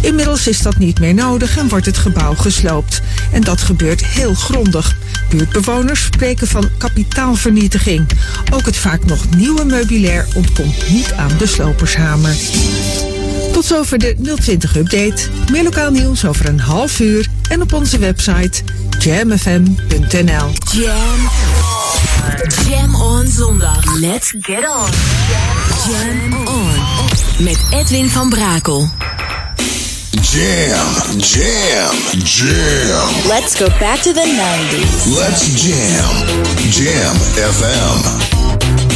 Inmiddels is dat niet meer nodig en wordt het gebouw gesloopt. En dat gebeurt heel grondig. Buurtbewoners spreken van kapitaalvernietiging. Ook het vaak nog nieuwe meubilair ontkomt niet aan de slopershamer. Tot zover de 020-update. Meer lokaal nieuws over een half uur en op onze website jamfm.nl. Jam. Jam on zondag. Let's get on. Jam on. Met Edwin van Brakel. Jam, jam, jam. Let's go back to the 90s. Let's jam. Jam FM.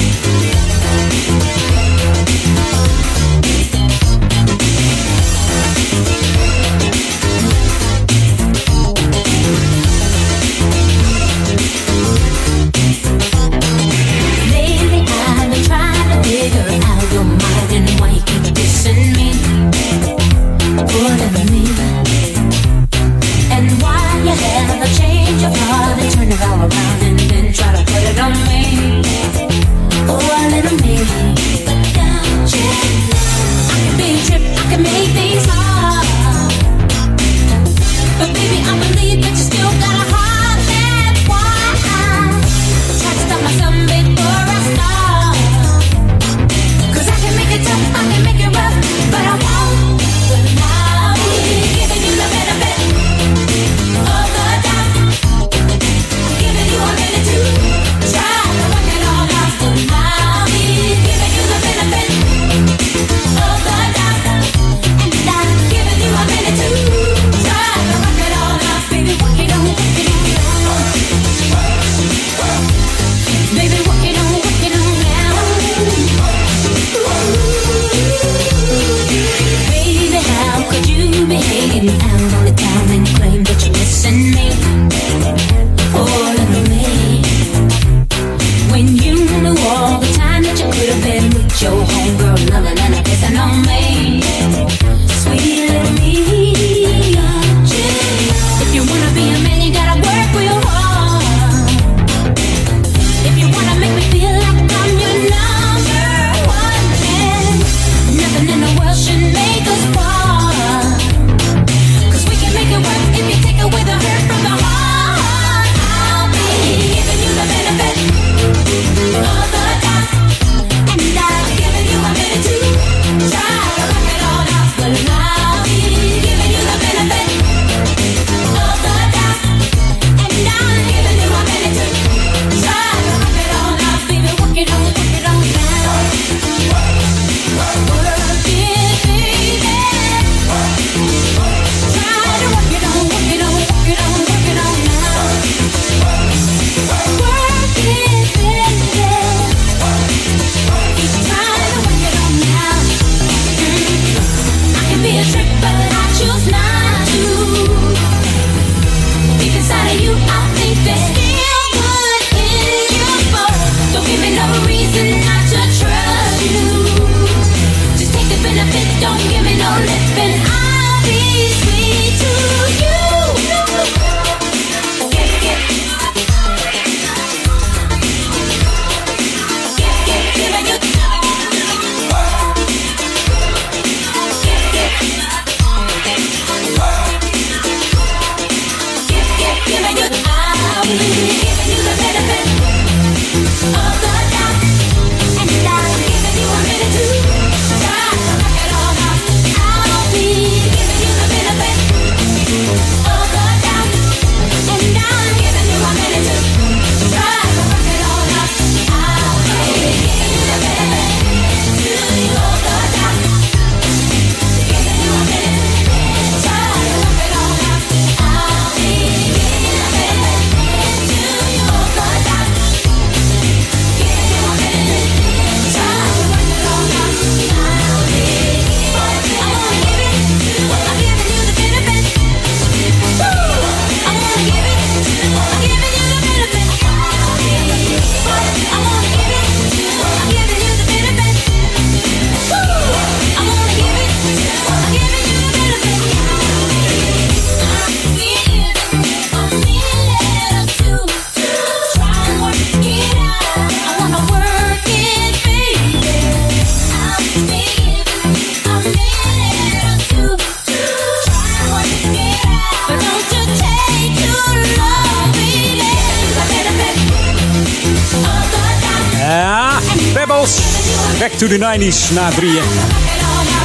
to the 90s na drieën.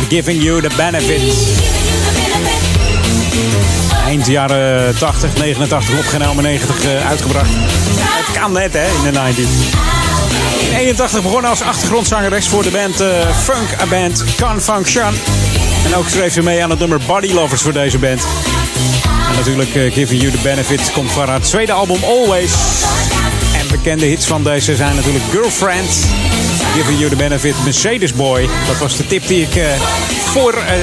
Giving you the benefits. Eind jaren 80, 89 opgenomen, 90 uitgebracht. Het kan net hè, in de 90s. 81 begonnen als achtergrondzangeres voor de band uh, Funk Band Can Function. En ook schreef ze mee aan het nummer Body Lovers voor deze band. En natuurlijk eh, Giving You The Benefit komt van haar tweede album Always. En bekende hits van deze zijn natuurlijk Girlfriend, Giving You the Benefit, Mercedes Boy. Dat was de tip die ik eh, voor eh,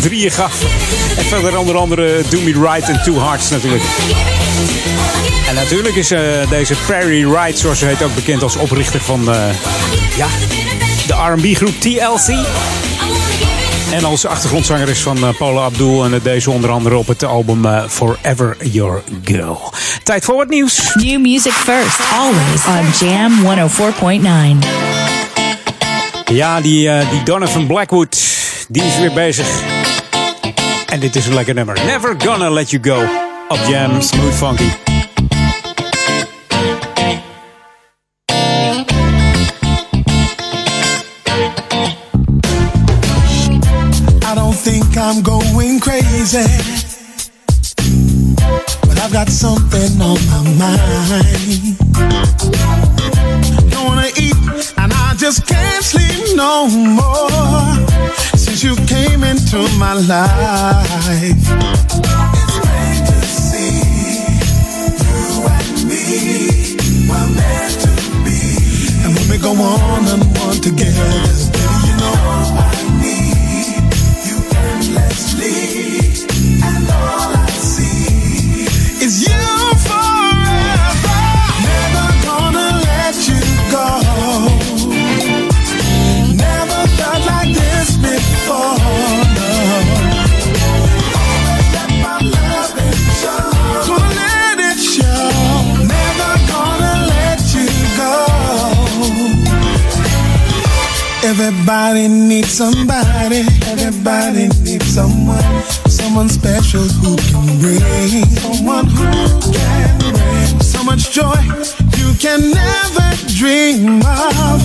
drieën gaf. En verder onder andere Do Me Right en Two Hearts natuurlijk. En natuurlijk is eh, deze Perry Wright, zoals ze heet, ook bekend als oprichter van ja, de R&B groep TLC. En als achtergrondzangeres van eh, Paula Abdul. En deze onder andere op het album Forever Your Girl. Tijd voor wat nieuws. New music first, always on Jam 104.9. Ja, die, eh, die Donovan Blackwood, die is weer bezig. En dit is een lekker nummer. Never Gonna Let You Go. Op Jam Smooth Funky. I don't think I'm going crazy. But I've got something on my mind. Don't wanna eat, I just can't sleep no more. Since you came into my life. It's to you and me were meant to be. And when we go on and on together, Everybody needs somebody. Everybody needs someone. Someone special who can bring. Someone who can bring so much joy you can never dream of.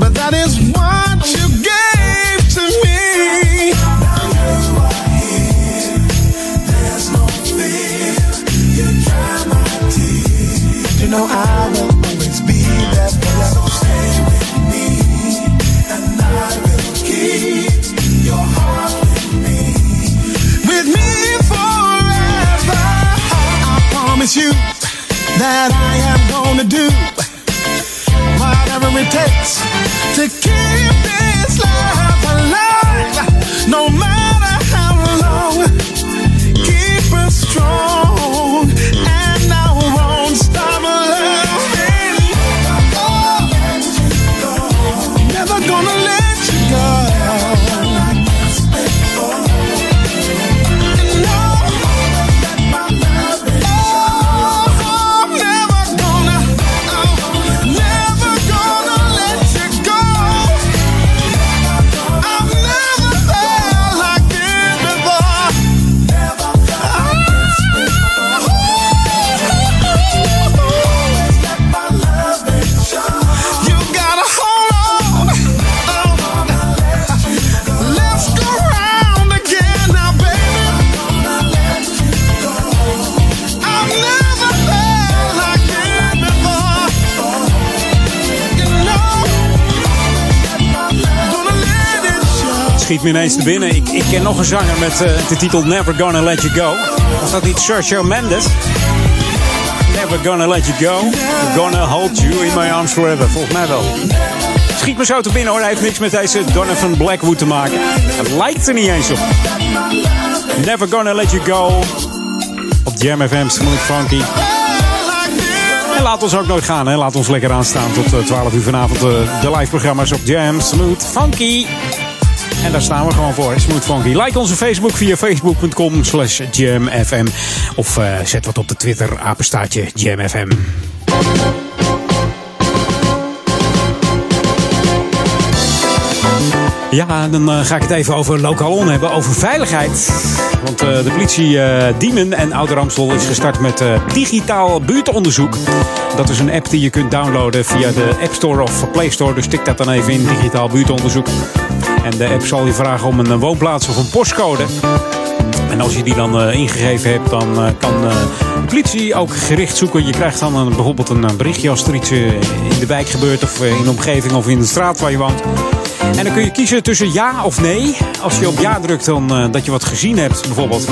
But that is what you gave to me. Now you are here. There's no fear. You dry my tears. You know I will always be there for you. Promise you that I am gonna do whatever it takes to keep this love alive. No matter how long, keep us strong, Schiet me ineens te binnen. Ik, ik ken nog een zanger met eh, de titel Never Gonna Let You Go. Was dat niet Sergio Mendes? Never Gonna Let You Go. Gonna hold you in my arms forever. Volgens mij wel. Schiet me zo te binnen hoor. Hij heeft niks met deze Donovan Blackwood te maken. Het lijkt er niet eens op. Never Gonna Let You Go. Op Jam FM Smooth Funky. En laat ons ook nooit gaan. Hè. Laat ons lekker aanstaan tot eh, 12 uur vanavond. eh, de live programma's op Jam Smooth Funky. En daar staan we gewoon voor. Smooth Funky. Like onze Facebook via facebook.com slash jamfm. Of eh, zet wat op de Twitter apenstaatje jamfm. Ja, dan eh, ga ik het even over lokaal on hebben, over veiligheid. Want eh, de politie eh, Diemen en Ouder is gestart met digitaal buurtonderzoek. Dat is een app die je kunt downloaden via de App Store of Play Store. Dus tik dat dan even in, digitaal buurtonderzoek. En de app zal je vragen om een eh, woonplaats of een postcode. En als je die dan eh, ingegeven hebt, dan eh, kan de politie ook gericht zoeken. Je krijgt dan een, bijvoorbeeld een berichtje als er iets in de wijk gebeurt... of in de omgeving of in de straat waar je woont. En dan kun je kiezen tussen ja of nee. Als je op ja drukt, dan eh, dat je wat gezien hebt, bijvoorbeeld.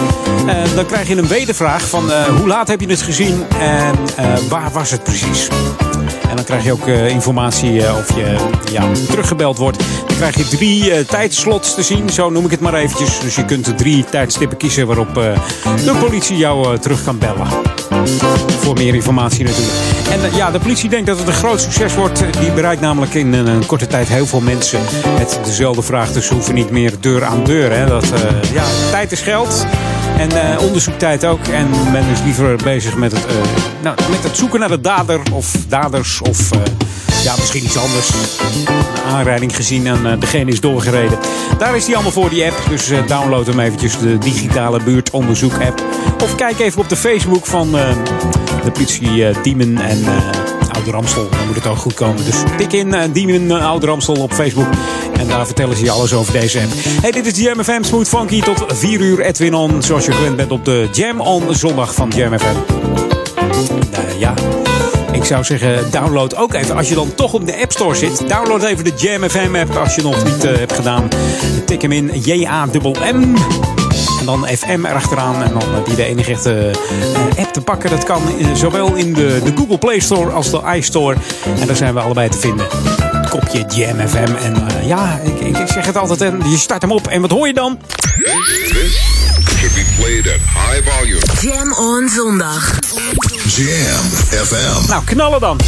Eh, dan krijg je een wedervraag van eh, hoe laat heb je het gezien en waar was het precies? En dan krijg je ook informatie of je ja, teruggebeld wordt. Dan krijg je drie tijdslots te zien, zo noem ik het maar eventjes. Dus je kunt drie tijdstippen kiezen waarop de politie jou terug kan bellen. Voor meer informatie natuurlijk. En eh, ja, de politie denkt dat het een groot succes wordt. Die bereikt namelijk in een, korte tijd heel veel mensen met dezelfde vraag. Dus ze hoeven niet meer deur aan deur. Hè. Dat, eh, ja, tijd is geld. En eh, onderzoektijd ook. En men is liever bezig met het, eh, nou, met het zoeken naar de dader of daders. Of eh, ja, misschien iets anders. Een aanrijding gezien en eh, degene is doorgereden. Daar is die allemaal voor, die app. Dus eh, download hem eventjes, de digitale buurtonderzoek app. Of kijk even op de Facebook van eh, de politie eh, Diemen en eh Oude Ramstel. Dan moet het ook goed komen. Dus tik in eh, Diemen Oude Ramstel op Facebook. En daar vertellen ze je alles over deze app. Hey, dit is Jam FM Smooth Funky tot 4 uur. Edwin On, zoals je gewend bent op de Jam On zondag van Jam FM. Ja, ik zou zeggen, download ook even. Als je dan toch op de App Store zit, download even de Jam FM app als je nog niet hebt gedaan. Tik hem in J-A-M-M. En dan FM erachteraan. En dan heb je de enige echte eh, app te pakken. Dat kan eh, zowel in de, de Google Play Store als de iStore. En daar zijn we allebei te vinden. Kopje Jam FM. En eh, ja, ik, ik, ik zeg het altijd. En je start hem op. En wat hoor je dan? This should be played at high volume. Jam on zondag. Jam FM. Nou, knallen dan.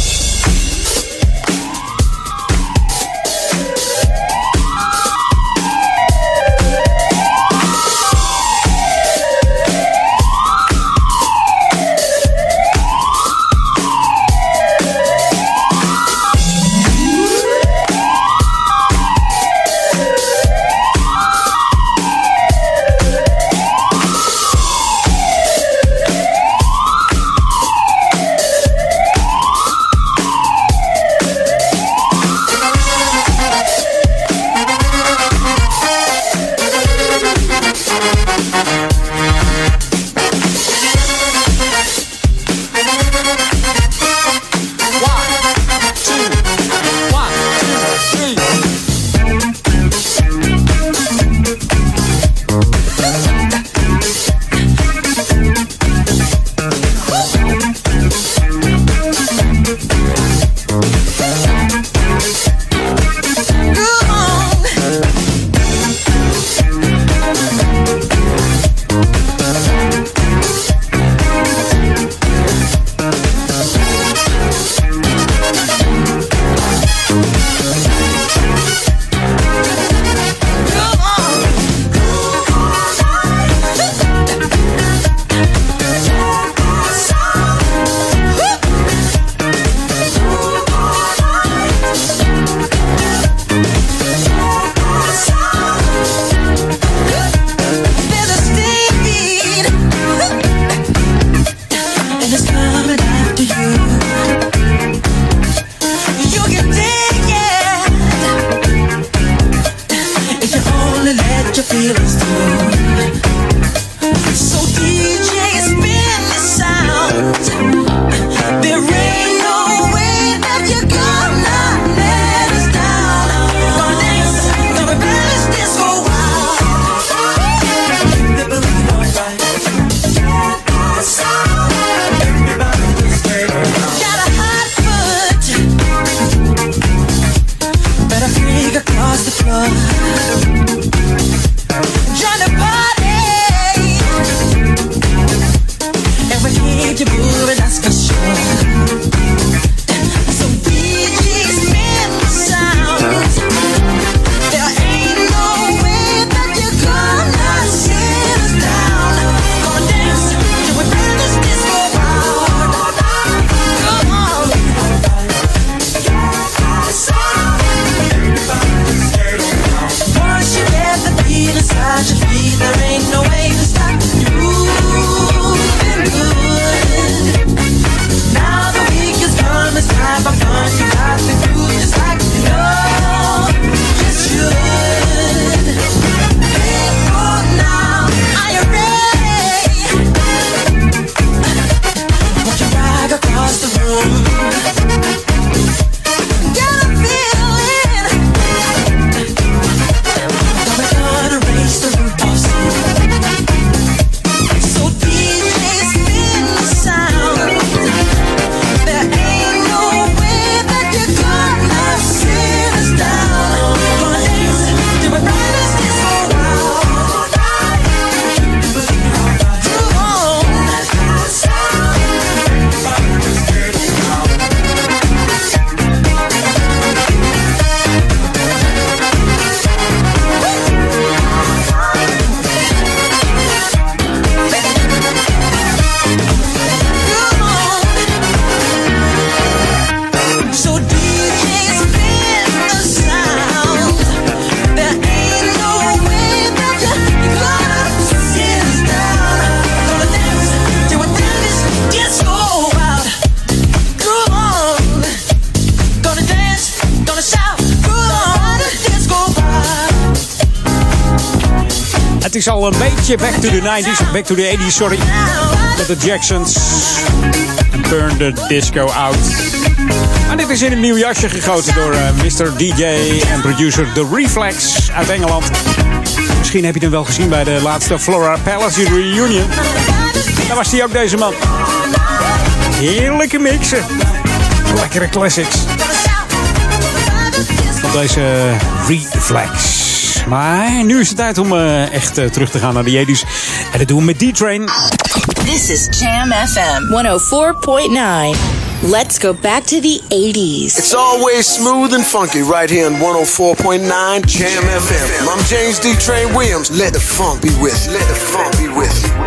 Is al een beetje back to the 90s, back to the 80s, sorry. Met de Jacksons. En Burn the Disco Out. Maar dit is in een nieuw jasje gegoten door eh, Mr. DJ en producer The Reflex uit Engeland. Misschien heb je hem wel gezien bij de laatste Flora Palace Reunion. Daar was hij ook, deze man. Heerlijke mixen. Lekkere classics. Van deze Reflex. Maar nu is het tijd om eh, echt eh, terug te gaan naar de 80s. En dat doen we met D-Train. This is Jam FM 104.9. Let's go back to the 80s. It's always smooth and funky right here on 104.9 Jam FM. I'm James D. Train Williams. Let the funk be with you. Let the funk be with you.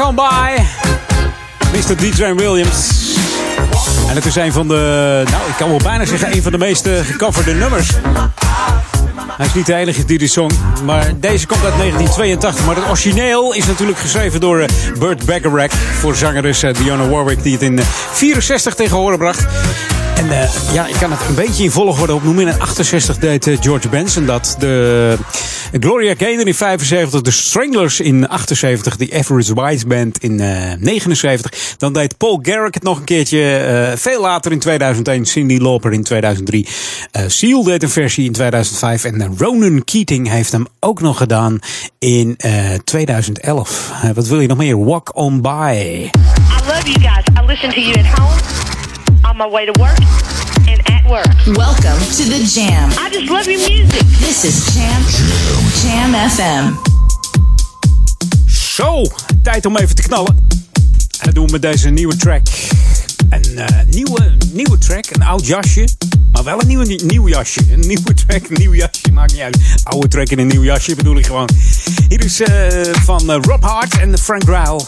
On by. Mr. D-Train Williams. En het is een van de, nou ik kan wel bijna zeggen, een van de meest eh, gecoverde nummers. Hij is niet de enige die dit zong, maar deze komt uit 1982. Maar het origineel is natuurlijk geschreven door eh, Burt Bacharach voor zangeres eh, Dionne Warwick, die het in eh, 64 tegen horen bracht. En eh, ja, ik kan het een beetje in volgorde opnoemen. In 68 deed eh, George Benson dat. De Gloria Gaynor in 75. De Stranglers in 78. De Average Wise Band in eh 79. Dan deed Paul Garrick het nog een keertje. eh, veel later in 2001. Cindy Lauper in 2003. eh Seal deed een versie in 2005. En eh, Ronan Keating heeft hem ook nog gedaan in eh 2011. Eh, wat wil je nog meer? Walk on by. I love you guys. I listen to you at home, on my way to work, and at network. Welcome to the Jam. I just love your music. This is Jam. Jam FM. Zo, tijd om even te knallen. En dat doen we met deze nieuwe track. Een eh, nieuwe, nieuwe track, een oud jasje. Maar wel een nieuwe, nieuw jasje. Een nieuwe track, een nieuw jasje, maakt niet uit. Oude track in een nieuw jasje bedoel ik gewoon. Hier is eh, van eh, Rob Hart en Frank Ryle.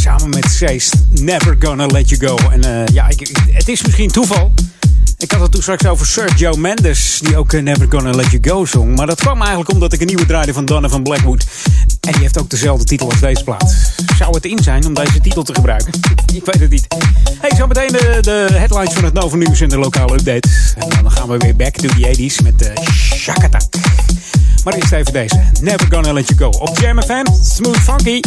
Samen met Seest, Never Gonna Let You Go. En eh, ja, ik, het is misschien toeval. Ik had het toen straks over Sergio Mendes, die ook eh, Never Gonna Let You Go zong. Maar dat kwam eigenlijk omdat ik een nieuwe draaide van Donovan Blackwood. En die heeft ook dezelfde titel als deze plaat. Zou het in zijn om deze titel te gebruiken? Ik weet het niet. Hey, zo meteen de, de headlines van het Nova Nieuws en de lokale update. En dan gaan we weer back to the 80s met de Shakatak. Maar eerst even deze. Never Gonna Let You Go. Op Jam FM, Smooth Funky.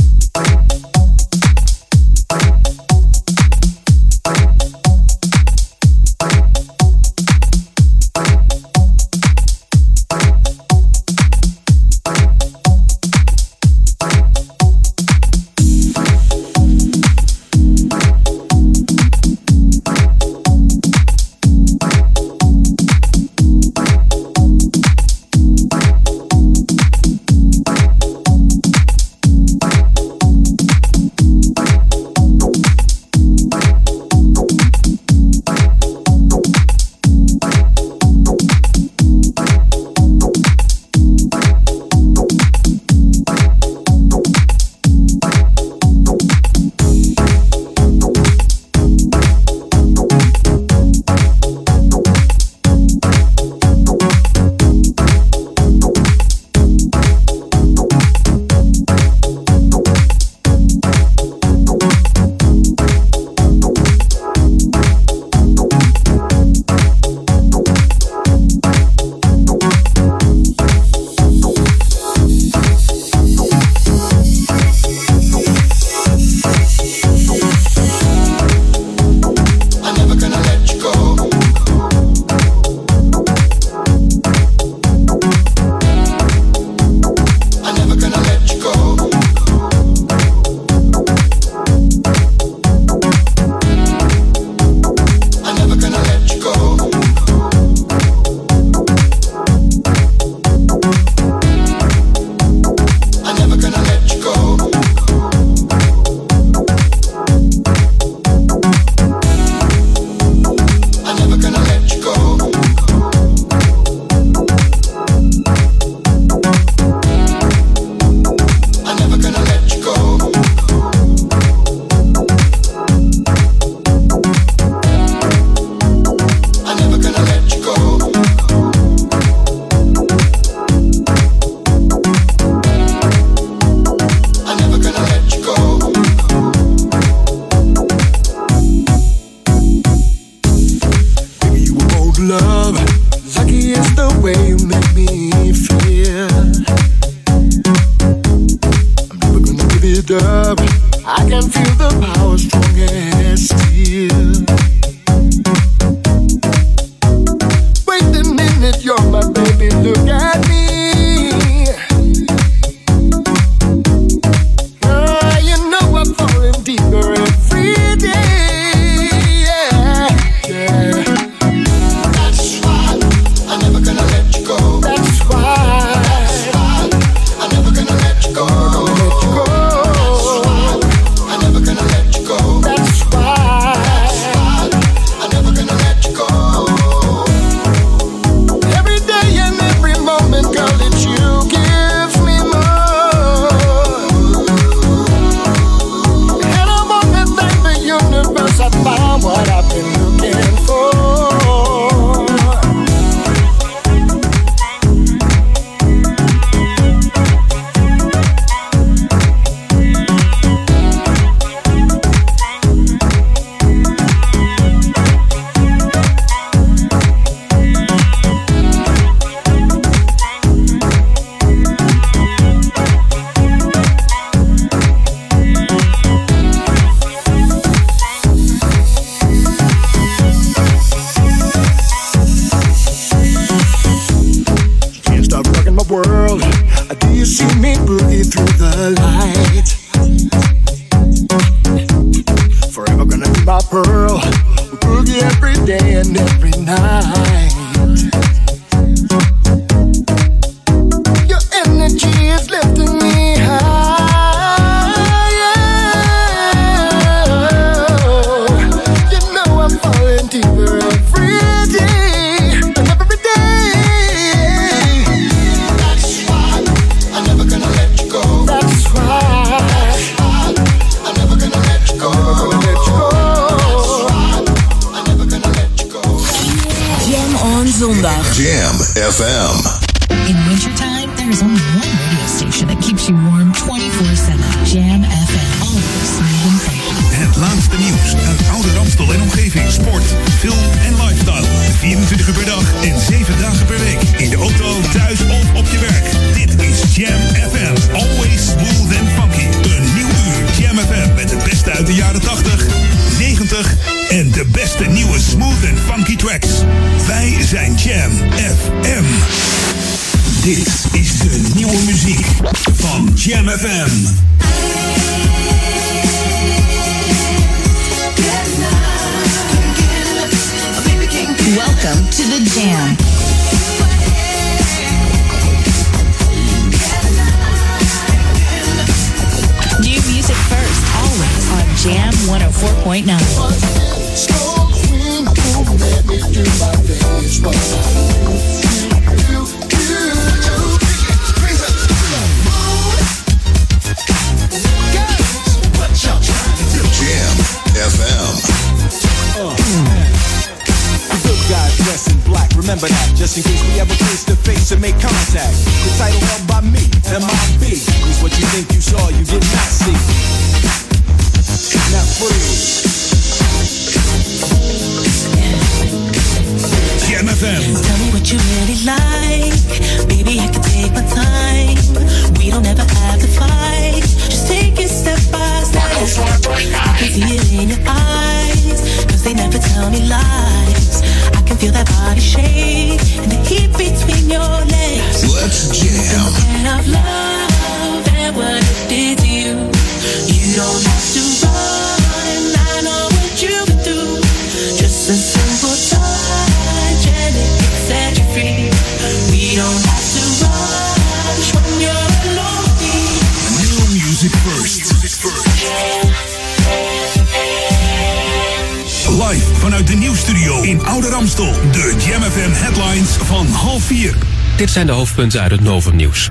Zijn de hoofdpunten uit het Novum nieuws.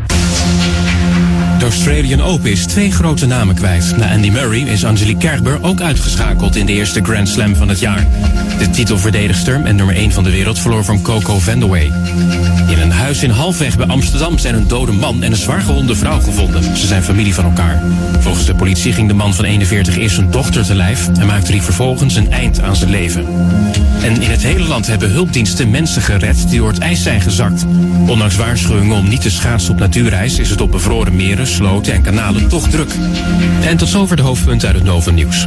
De Australian Open is twee grote namen kwijt. Na Andy Murray is Angelique Kerber ook uitgeschakeld in de eerste Grand Slam van het jaar. De titelverdedigster en nummer 1 van de wereld verloor van Coco Vandeweghe. In een huis in Halfweg bij Amsterdam zijn een dode man en een zwaar gewonde vrouw gevonden. Ze zijn familie van elkaar. Volgens de politie ging de man van 41 eerst zijn dochter te lijf en maakte die vervolgens een eind aan zijn leven. En in het hele land hebben hulpdiensten mensen gered die door het ijs zijn gezakt. Ondanks waarschuwingen om niet te schaatsen op natuurreis is het op bevroren meren, sloten en kanalen toch druk. En tot zover de hoofdpunten uit het Novum nieuws.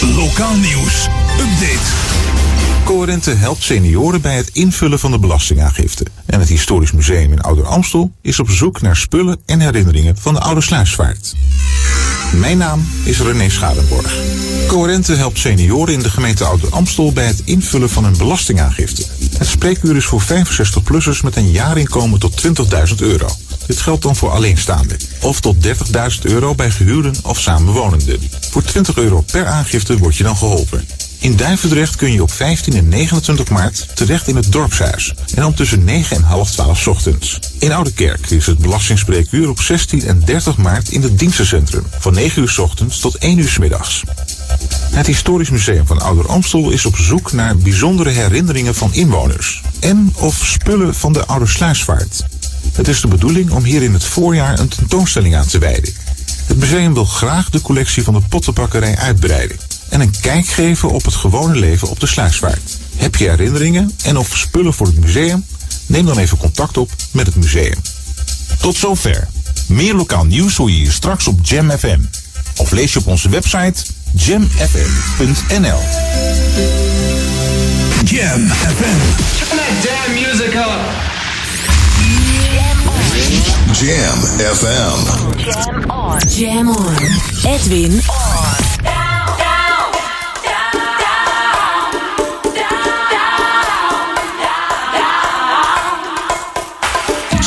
Lokaal nieuws. Update. Coherente helpt senioren bij het invullen van de belastingaangifte. En het Historisch Museum in Ouder Amstel is op zoek naar spullen en herinneringen van de Oude Sluisvaart. Mijn naam is René Schadenborg. Coherente helpt senioren in de gemeente Ouder Amstel bij het invullen van hun belastingaangifte. Het spreekuur is voor 65-plussers met een jaarinkomen tot 20.000 euro. Dit geldt dan voor alleenstaanden. Of tot 30.000 euro bij gehuurden of samenwonenden. Voor 20 euro per aangifte word je dan geholpen. In Duivendrecht kun je op 15 en 29 maart terecht in het dorpshuis. En om tussen 9 en half 12 ochtends. In Oudekerk is het belastingspreekuur op 16 en 30 maart in het dienstencentrum. Van 9 uur ochtends tot 1 uur middags. Het Historisch Museum van Ouder Amstel is op zoek naar bijzondere herinneringen van inwoners. En of spullen van de Oude Sluisvaart. Het is de bedoeling om hier in het voorjaar een tentoonstelling aan te wijden. Het museum wil graag de collectie van de pottenbakkerij uitbreiden. En een kijk geven op het gewone leven op de sluisvaart. Heb je herinneringen en of spullen voor het museum? Neem dan even contact op met het museum. Tot zover. Meer lokaal nieuws hoor je hier straks op Jam FM. Of lees je op onze website jamfm.nl. Jam FM. Turn that damn music up. Jam FM. Jam on. Jam on. Edwin on.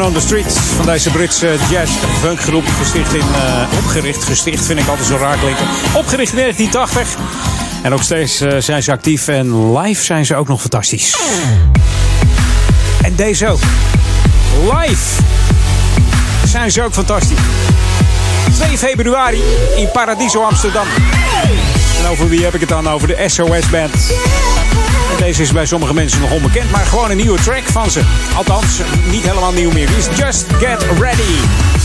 On the Street van deze Britse jazz funkgroep. Gesticht in, eh, opgericht, gesticht vind ik altijd zo raar klinken. Opgericht in 1980. En nog steeds eh, zijn ze actief en live zijn ze ook nog fantastisch. En deze ook. Live zijn ze ook fantastisch. 2 februari in Paradiso Amsterdam. En over wie heb ik het dan? Over de SOS Band. Deze is bij sommige mensen nog onbekend, maar gewoon een nieuwe track van ze. Althans, niet helemaal nieuw meer. Die is Just Get Ready.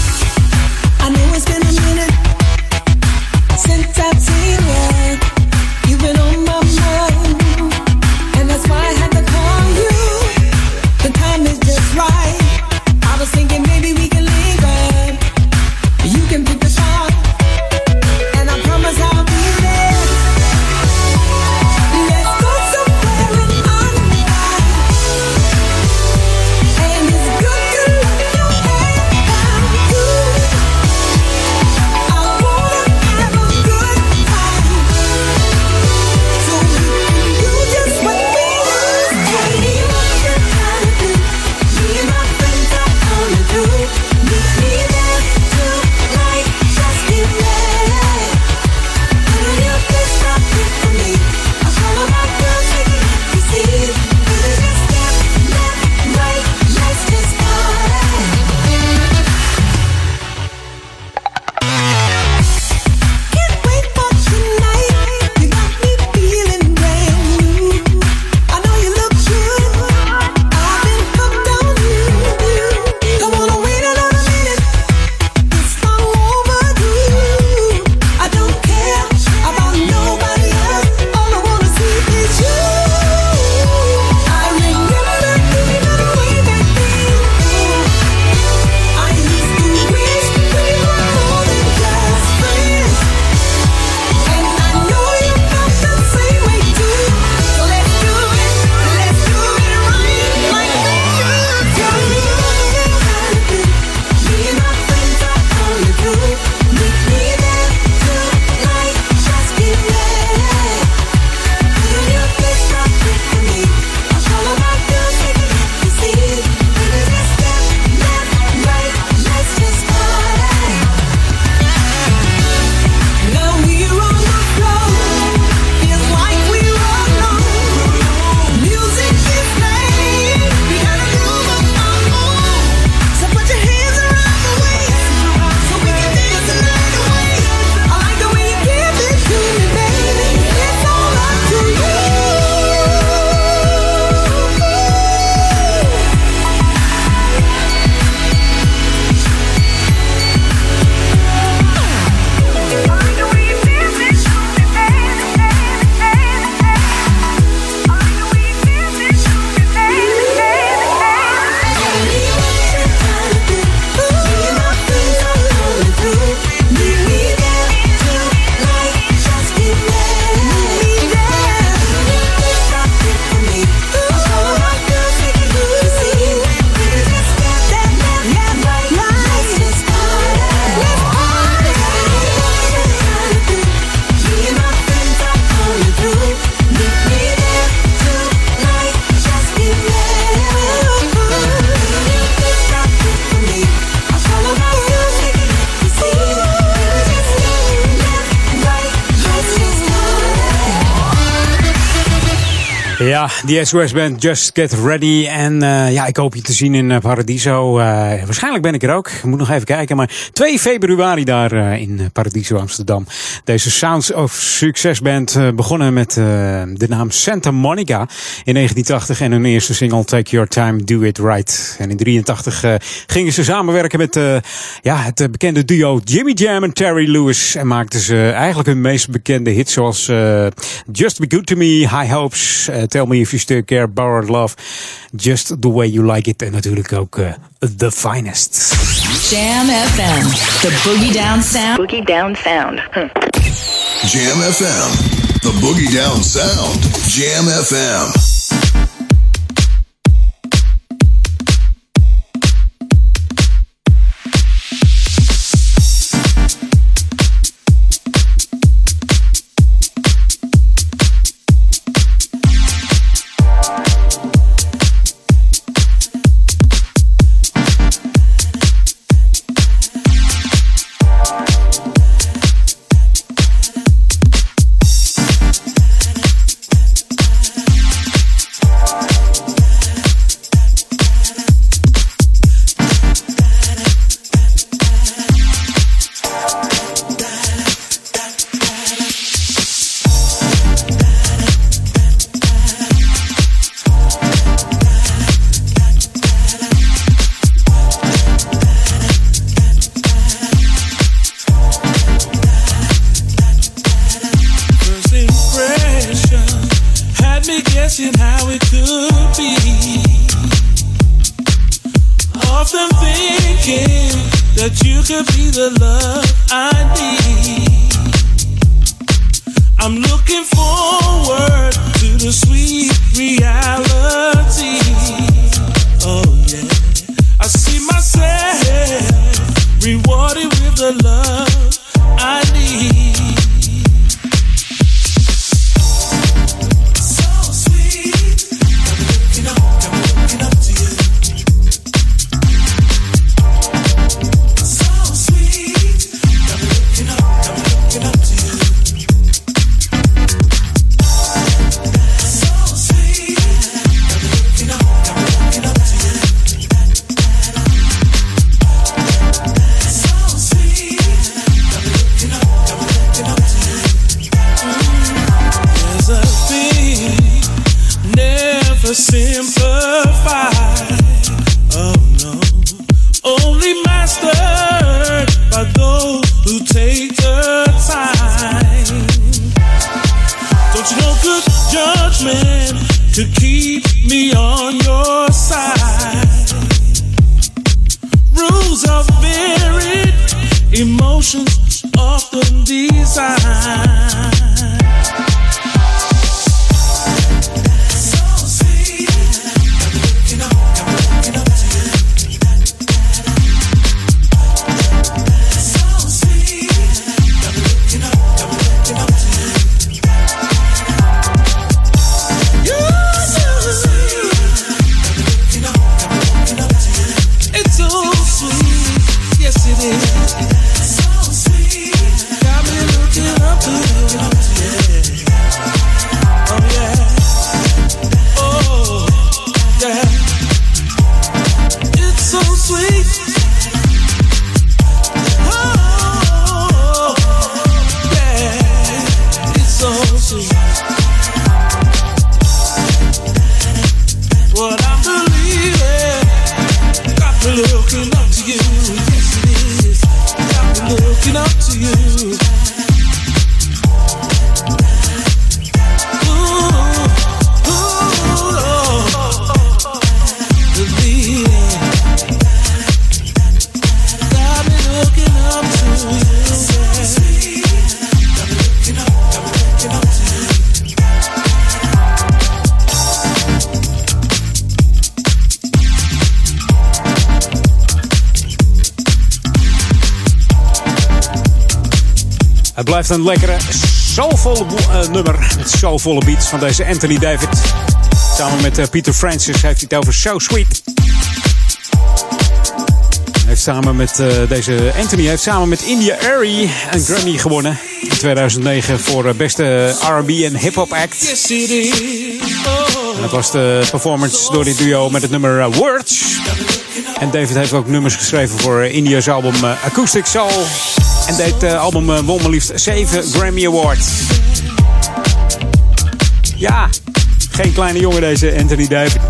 Die SOS Band Just Get Ready. En eh, ja, ik hoop je te zien in eh, Paradiso. Eh, waarschijnlijk ben ik er ook. Moet nog even kijken. Maar 2 februari daar in Paradiso Amsterdam. Deze Sounds of Success Band begonnen met de naam Santa Monica in 1980. En hun eerste single Take Your Time, Do It Right. En in 83 eh, gingen ze samenwerken met ja, het bekende duo Jimmy Jam en Terry Lewis. En maakten ze eigenlijk hun meest bekende hits zoals Just Be Good To Me, High Hopes, Tell Me If You Still Care, Borrowed Love, Just The Way You Like It en natuurlijk ook eh, The Finest. Jam FM, the boogie down sound. Boogie down sound. Jam FM, the boogie down sound. Jam FM. Had me guessing how it could be. Often thinking that you could be the love I need. I'm looking forward to the sweet reality. Oh yeah, I see myself rewarded with the love I need. Een lekkere, soulvolle eh, nummer. Met soulvolle beats van deze Anthony David. Samen met eh, Peter Francis heeft hij het over So Sweet. Hij heeft samen met eh, deze Anthony heeft samen met India Airy een Grammy gewonnen in 2009 voor beste R&B en hip hop act. Yes, it is. Oh, Dat was de performance door dit duo met het nummer Words. En David heeft ook nummers geschreven voor India's album Acoustic Soul. En dit eh, album eh, won maar liefst 7 Grammy Awards. Ja, geen kleine jongen deze Anthony David.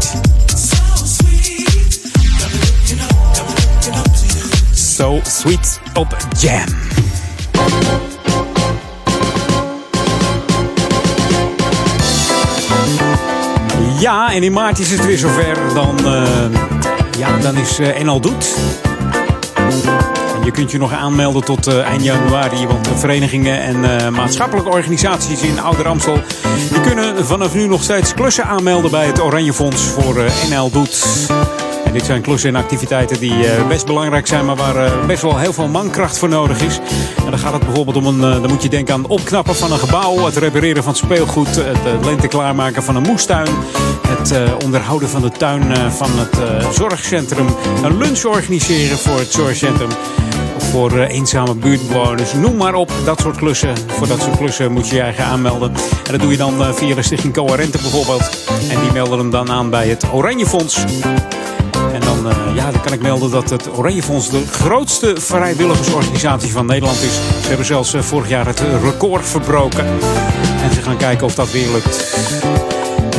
So Sweet op Jam. Ja, en in maart is het weer zover. Dan, eh, ja, dan is eh NL Doet. Je kunt je nog aanmelden tot eh, eind januari. Want verenigingen en eh, maatschappelijke organisaties in Ouder Amstel... die kunnen vanaf nu nog steeds klussen aanmelden bij het Oranje Fonds voor eh, NL Doet. En dit zijn klussen en activiteiten die best belangrijk zijn, maar waar best wel heel veel mankracht voor nodig is. En dan gaat het bijvoorbeeld om een, dan moet je denken aan het opknappen van een gebouw, het repareren van speelgoed, het lente klaarmaken van een moestuin, het onderhouden van de tuin van het zorgcentrum, een lunch organiseren voor het zorgcentrum. Voor eh, eenzame buurtbewoners, noem maar op. Dat soort klussen. Voor dat soort klussen moet je je eigen aanmelden. En dat doe je dan eh, via de Stichting Coherente bijvoorbeeld. En die melden hem dan aan bij het Oranje Fonds. En dan, eh, ja, dan kan ik melden dat het Oranje Fonds de grootste vrijwilligersorganisatie van Nederland is. Ze hebben zelfs vorig jaar het record verbroken. En ze gaan kijken of dat weer lukt.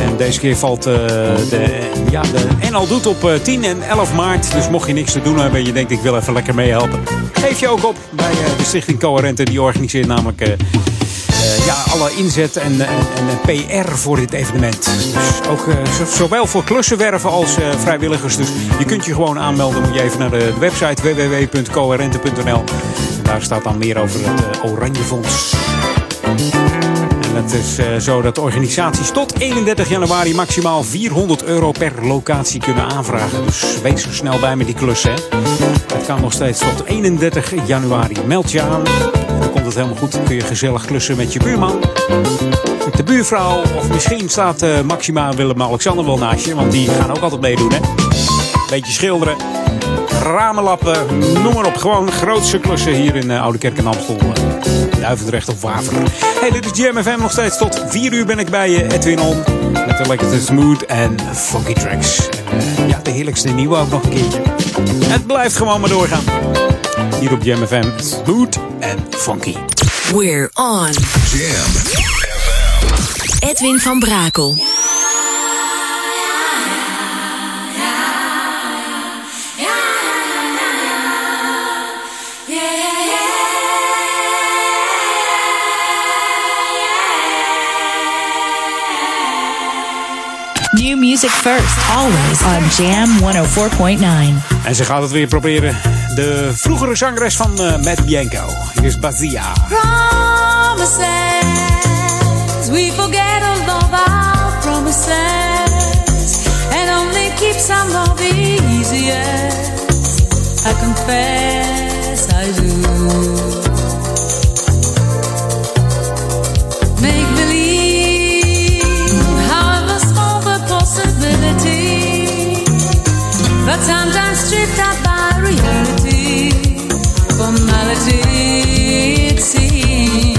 En deze keer valt de, ja, de NL Doet op eh, 10 en 11 maart. Dus mocht je niks te doen hebben en je denkt ik wil even lekker meehelpen. Geef je ook op bij eh, de Stichting Coherente. Die organiseert namelijk eh, eh, ja, alle inzet en, en, en PR voor dit evenement. Dus ook zo- zowel voor klussenwerven als vrijwilligers. Dus je kunt je gewoon aanmelden. Moet je even naar de website www.coherente.nl. En daar staat dan meer over het eh, Oranje Fonds. En het is zo dat organisaties tot 31 januari maximaal 400 euro per locatie kunnen aanvragen. Dus wees er snel bij met die klussen. Hè. Kan nog steeds tot 31 januari. Meld je aan. Dan komt het helemaal goed. Dan kun je gezellig klussen met je buurman. Met de buurvrouw. Of misschien staat eh, Maxima Willem-Alexander wel naast je. Want die gaan ook altijd meedoen. Hè. Beetje schilderen. Ramenlappen, noem maar op. Gewoon grootste klussen hier in eh, Oude Kerk en Amstel. eh, Duivendrecht of Waver. Hey, dit is Jam FM nog steeds. Tot 4 uur ben ik bij je, Edwin On. Met de lekkerste smooth en funky tracks. Ja, de heerlijkste nieuwe ook nog een keertje. Het blijft gewoon maar doorgaan. Hier op Jam FM. Smooth en funky. We're on. Jam. Edwin van Brakel. Music first, always on Jam 104.9. En ze gaat het weer proberen. De vroegere zangeres van eh Matt Bianco. Hier is Bazia. Promises, we forget all of our promises and only keep some of the easiest. I confess I do. But sometimes stripped out by reality, formality it seems.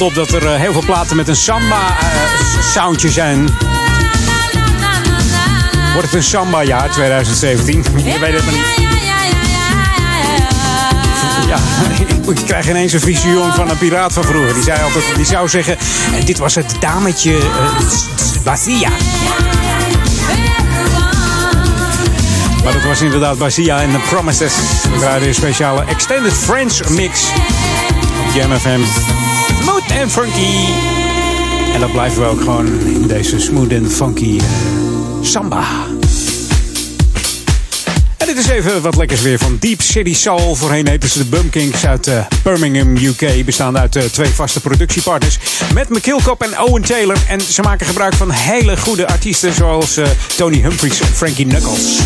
Op dat er eh, heel veel platen met een samba-soundje zijn. Wordt het een samba-jaar 2017? Je weet het maar niet. Ja, ik krijg ineens een visioen van een piraat van vroeger. Die, zei altijd, die zou zeggen, en dit was het dametje Basia. Maar dat was inderdaad Basia en The Promises. We een speciale Extended French mix op Jam FM. Smooth en funky. En dat blijven we ook gewoon in deze smooth en funky uh, samba. En dit is even wat lekkers weer van Deep City Soul. Voorheen heten ze de Bumkings uit uh, Birmingham, UK. Bestaande uit uh, twee vaste productiepartners. Met McKillcop en Owen Taylor. En ze maken gebruik van hele goede artiesten zoals Tony Humphries en Frankie Knuckles.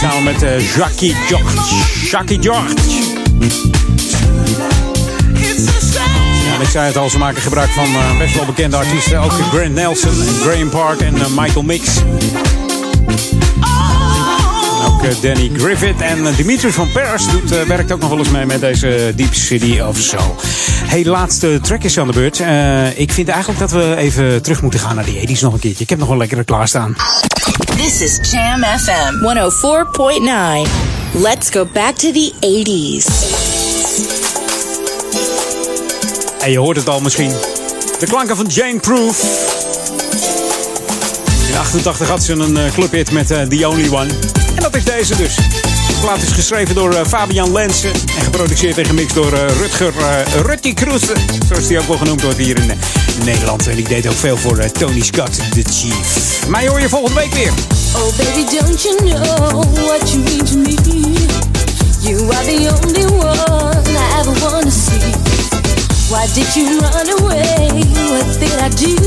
Samen met uh, Jackie George. Jackie George. Ja, ik zei het al, ze maken gebruik van uh, best wel bekende artiesten. Ook Grant Nelson, Graham Park en uh, Michael Mix. Ook Danny Griffith en Dimitri van Pers doet, uh, werkt ook nog wel eens mee met deze Deep City of Soul. Hey, laatste track is aan de beurt. Uh, ik vind eigenlijk dat we even terug moeten gaan naar die 80s nog een keertje. Ik heb nog wel lekkere klaarstaan. This is Jam FM 104.9. Let's go back to the 80s. En je hoort het al misschien. De klanken van Jane Proof. In 88 had ze een clubhit met uh, The Only One. En dat is deze dus. De plaat is geschreven door uh, Fabian Lensen en geproduceerd en gemixt door uh, Rutger uh, Rutty Kroes, zoals die ook wel genoemd wordt hier in Nederland. En ik deed ook veel voor Tony Scott, the Chief. Mij hoor je volgende week weer. Oh baby, don't you know what you mean to me? You are the only one I ever wanna see. Why did you run away? What did I do?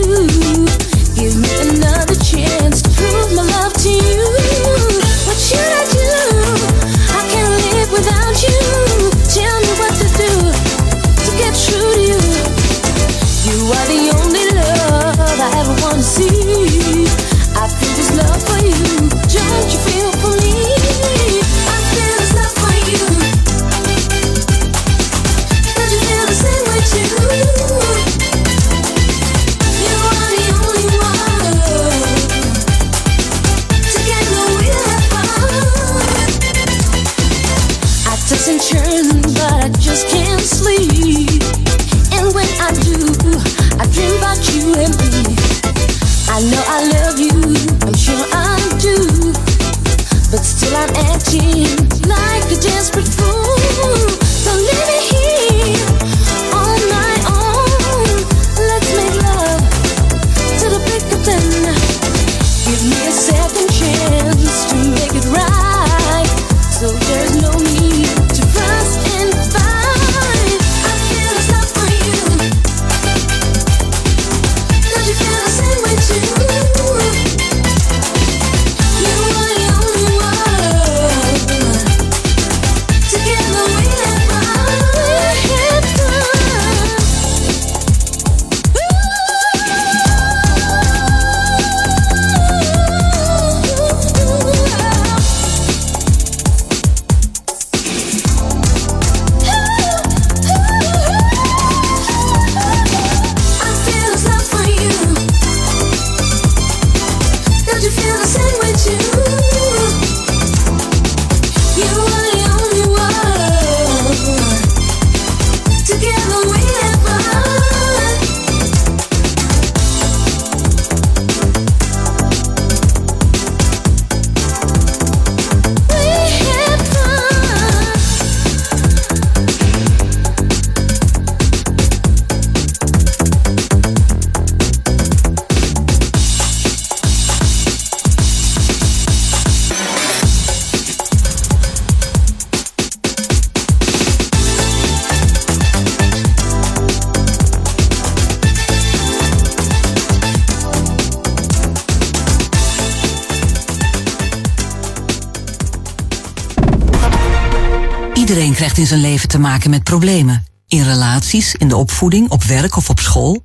Krijgt in zijn leven te maken met problemen. In relaties, in de opvoeding, op werk of op school.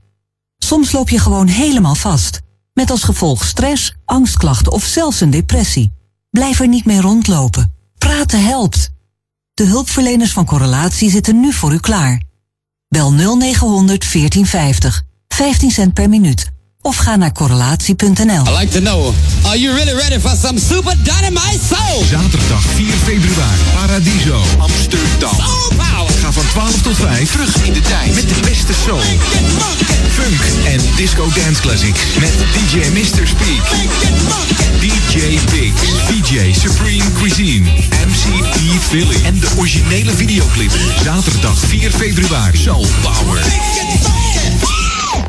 Soms loop je gewoon helemaal vast. Met als gevolg stress, angstklachten of zelfs een depressie. Blijf er niet mee rondlopen. Praten helpt. De hulpverleners van Correlatie zitten nu voor u klaar. Bel 0900 1450. 15 cent per minuut. Ga naar correlatie.nl. I like to know, are you really ready for some super dynamite soul? Zaterdag 4 februari, Paradiso, Amsterdam. Ga van 12 tot 5 terug in de tijd met de beste soul, funk en disco dance classics. Met DJ Mr. Speak, DJ Biggs, DJ Supreme Cuisine, MC E Philly en de originele videoclip. Zaterdag 4 februari, Soul Power.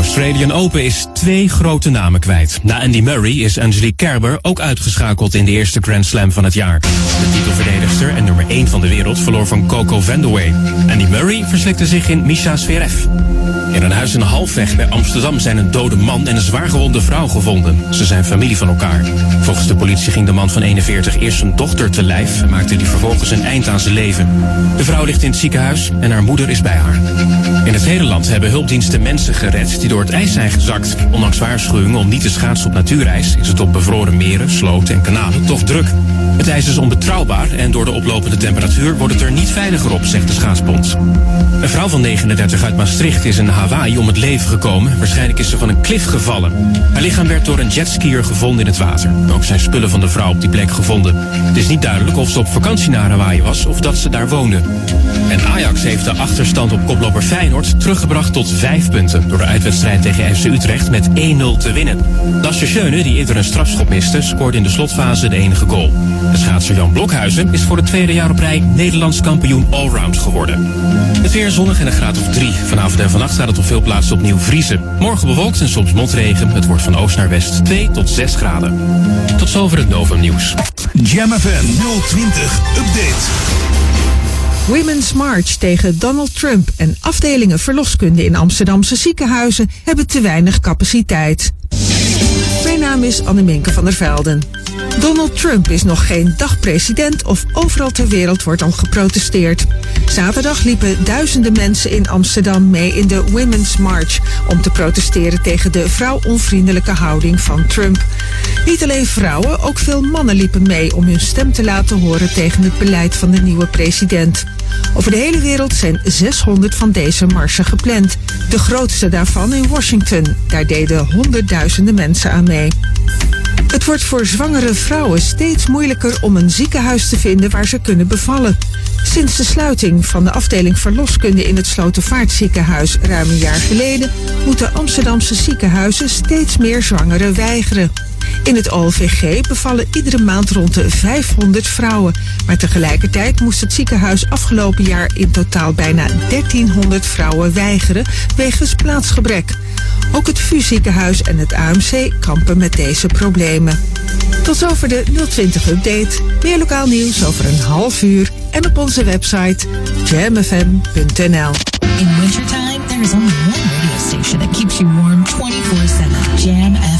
Australian Open is twee grote namen kwijt. Na Andy Murray is Angelique Kerber ook uitgeschakeld in de eerste Grand Slam van het jaar. De titelverdedigster en nummer 1 van de wereld verloor van Coco Vandeweghe. Andy Murray verslikte zich in Misha Zverev. In een huis in Halfweg bij Amsterdam zijn een dode man en een zwaargewonde vrouw gevonden. Ze zijn familie van elkaar. Volgens de politie ging de man van 41 eerst zijn dochter te lijf en maakte die vervolgens een eind aan zijn leven. De vrouw ligt in het ziekenhuis en haar moeder is bij haar. In het hele land hebben hulpdiensten mensen gered die door het ijs zijn gezakt. Ondanks waarschuwingen om niet te schaatsen op natuurijs is het op bevroren meren, sloten en kanalen toch druk. Het ijs is onbetrouwbaar en door de oplopende temperatuur wordt het er niet veiliger op, zegt de schaatsbond. Een vrouw van 39 uit Maastricht is in Hawaii om het leven gekomen. Waarschijnlijk is ze van een klif gevallen. Haar lichaam werd door een jetskier gevonden in het water. Ook zijn spullen van de vrouw op die plek gevonden. Het is niet duidelijk of ze op vakantie naar Hawaii was of dat ze daar woonde. En Ajax heeft de achterstand op koploper Feyenoord teruggebracht tot vijf punten. Door de uitwedstrijd tegen FC Utrecht met 1-0 te winnen. Lasse Schöne, die eerder een strafschop miste, scoorde in de slotfase de enige goal. De schaatser Jan Blokhuizen is voor het tweede jaar op rij Nederlands kampioen allround geworden. Het weer zonnig en een graad of drie. Vanavond en vannacht gaat het op veel plaatsen opnieuw vriezen. Morgen bewolkt en soms motregen. Het wordt van oost naar west 2 tot 6 graden. Tot zover het Novum nieuws. Jam FM 020 Update. Women's March tegen Donald Trump en afdelingen verloskunde in Amsterdamse ziekenhuizen hebben te weinig capaciteit. Mijn naam is Anneminke van der Velden. Donald Trump is nog geen dag president of overal ter wereld wordt al geprotesteerd. Zaterdag liepen duizenden mensen in Amsterdam mee in de Women's March om te protesteren tegen de vrouwonvriendelijke houding van Trump. Niet alleen vrouwen, ook veel mannen liepen mee om hun stem te laten horen tegen het beleid van de nieuwe president. Over de hele wereld zijn 600 van deze marsen gepland. De grootste daarvan in Washington. Daar deden honderdduizenden mensen aan mee. Het wordt voor zwangere vrouwen steeds moeilijker om een ziekenhuis te vinden waar ze kunnen bevallen. Sinds de sluiting van de afdeling verloskunde in het Slotervaartziekenhuis ruim een jaar geleden moeten Amsterdamse ziekenhuizen steeds meer zwangeren weigeren. In het OLVG bevallen iedere maand rond de 500 vrouwen. Maar tegelijkertijd moest het ziekenhuis afgelopen jaar in totaal bijna 1300 vrouwen weigeren wegens plaatsgebrek. Ook het VU ziekenhuis en het AMC kampen met deze problemen. Tot zover de 020 update. Meer lokaal nieuws over een half uur en op onze website jamfm.nl. In wintertime, there is only one radio station that keeps you warm 24-7. Jam.